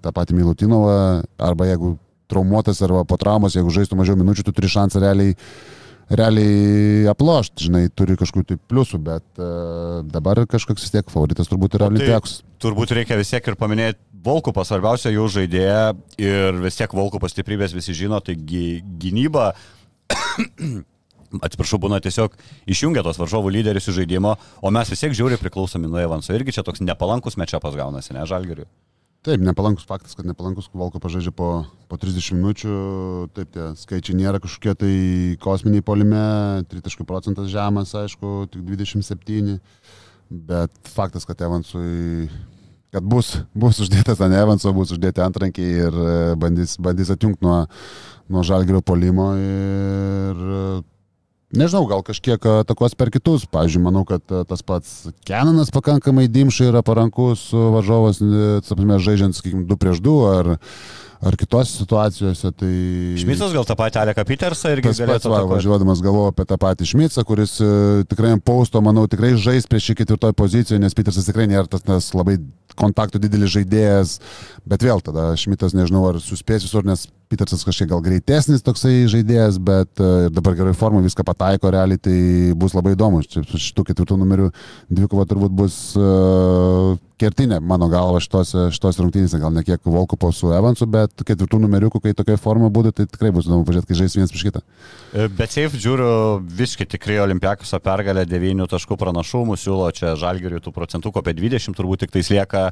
tą patį Milutinovą, arba jeigu traumuotas arba po traumos, jeigu žaistų mažiau minučių, tu turi šansą realiai realiai aplošti, žinai, turi kažkokių tai pliusų, bet uh, dabar kažkoks vis tiek favoritas turbūt yra O tai-. Turbūt reikia vis tiek ir paminėti Volkupą, svarbiausia jų žaidėja ir vis tiek Volkupo stiprybės visi žino, tai gy- gynyba, [coughs] atsiprašau, būna tiesiog išjungia tos varžovų lyderius iš žaidimo, o mes vis tiek žiūri priklausomi nuo Evanso. Irgi čia toks nepalankus mečiapas gaunasi, ne, Žalgiriui. Taip, nepalankus faktas, kad nepalankus Volko pažaidžia po, po 30 minučių, taip, tie skaičiai nėra kažkokie tai kosminiai polime, 30 procentas žemas, aišku, tik 27, bet faktas, kad Evansui, kad bus, bus uždėtas ant Evanso, bus uždėti antrankiai ir e, bandys, bandys atjungti nuo, nuo žalgerio polimo ir Nežinau, gal kažkiek takos per kitus. Pavyzdžiui, manau, kad e, tas pats Kenanas pakankamai dimšai yra parankus su varžovas, e, sapsime, žaidžiant, sakykime, 2 prieš 2 ar, ar kitose situacijose. Tai... Šmicas gal tą patį Aleką Petersą irgi galėtų va, važiuodamas galvoju apie tą patį Šmicą, kuris e, tikrai pausto, manau, tikrai žais prieš šį ketvirtoj poziciją, nes Petersas tikrai nėra tas, tas labai kontaktų didelis žaidėjas, bet vėl tada Šmitas, nežinau, ar suspės visur, nes Petersas kažkiek gal greitesnis toksai žaidėjas, bet e, ir dabar gerai formą viską pataiko realiai, tai bus labai įdomu. Šitų ketvirtų numerių dvikova turbūt bus uh, kertinė, mano galva, šitos, šitos rungtynėse, gal ne kiek Volkupo su Evansu, bet ketvirtų numeriukų, kai tokia forma būtų, tai tikrai bus įdomu pažiūrėti, kai žais vienas prieš kitą. E, Bet šiaip žiūriu, visiškai tikrai Olimpiakoso pergalė 9 taškų pranašumų, siūlo čia Žalgiriui tų procentų apie 20, turbūt tik tais lieka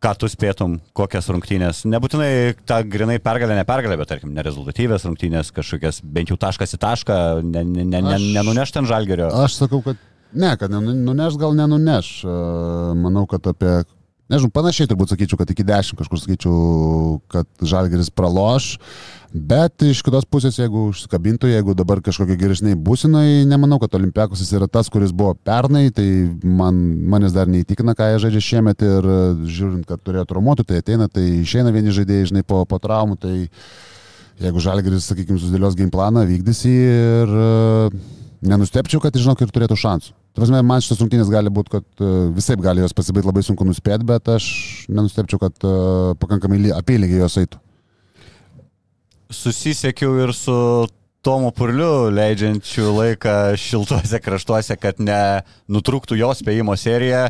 ką tu spėtum, kokias rungtynės. Nebūtinai ta grinai pergalė, ne pergalė, bet tarkim, nerezultatyvės rungtynės, kažkokias bent jau taškas į tašką, ne, ne, ne, ne, nenuneš ten žalgerio. Aš sakau, kad ne, kad nuneš gal nenuneš. Manau, kad apie, nežinau, panašiai turbūt sakyčiau, kad iki 10 kažkur sakyčiau, kad Žalgeris praloš. Bet iš kitos pusės, jeigu užsikabintų, jeigu dabar kažkokie geresniai būsinai, nemanau, kad Olimpiakosas yra tas, kuris buvo pernai, tai man, manęs dar neįtikina, ką jie žaidžia šiemet ir e, žiūrint, kad turėjo traumuotų, tai ateina, tai išeina vieni žaidėjai, žinai, po, po traumų, tai jeigu Žalgeris, sakykime, susidėlios game planą, vykdys jį ir e, nenustepčiau, kad, žinok, ir turėtų šansų. Prasme, man šitas rungtynės gali būti, kad e, visai gali jos pasibaigti labai sunku nuspėti, bet aš nenustepčiau, kad e, pakankamai ly- apylygiai jos eitų. susisiekiau ir su Tomu Purliu, leidžiančiu laiką šiltuose kraštuose, kad nenutrūktų jo spėjimo serija.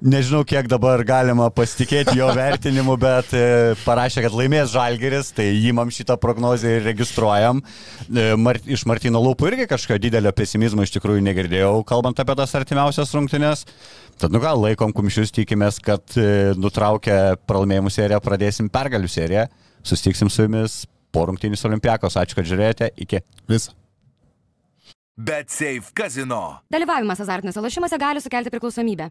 Nežinau, kiek dabar galima pasitikėti jo vertinimu, bet e, parašė, kad laimės Žalgeris, tai įmam šitą prognozę ir registruojam. E, Mar iš Martino lūpų irgi kažkokio didelio pesimizmo iš tikrųjų negirdėjau, kalbant apie tas artimiausias rungtynes. Tad nu gal laikom kumščius, tikimės, kad e, nutraukę pralaimėjimų seriją pradėsim pergalių seriją. Sustiksim su jumis po rungtynės olimpiakos. Ačiū, kad žiūrėjote. Iki. Visą. Bet Safe Casino. Dalyvavimas azartiniuose lošimuose gali sukelti priklausomybę.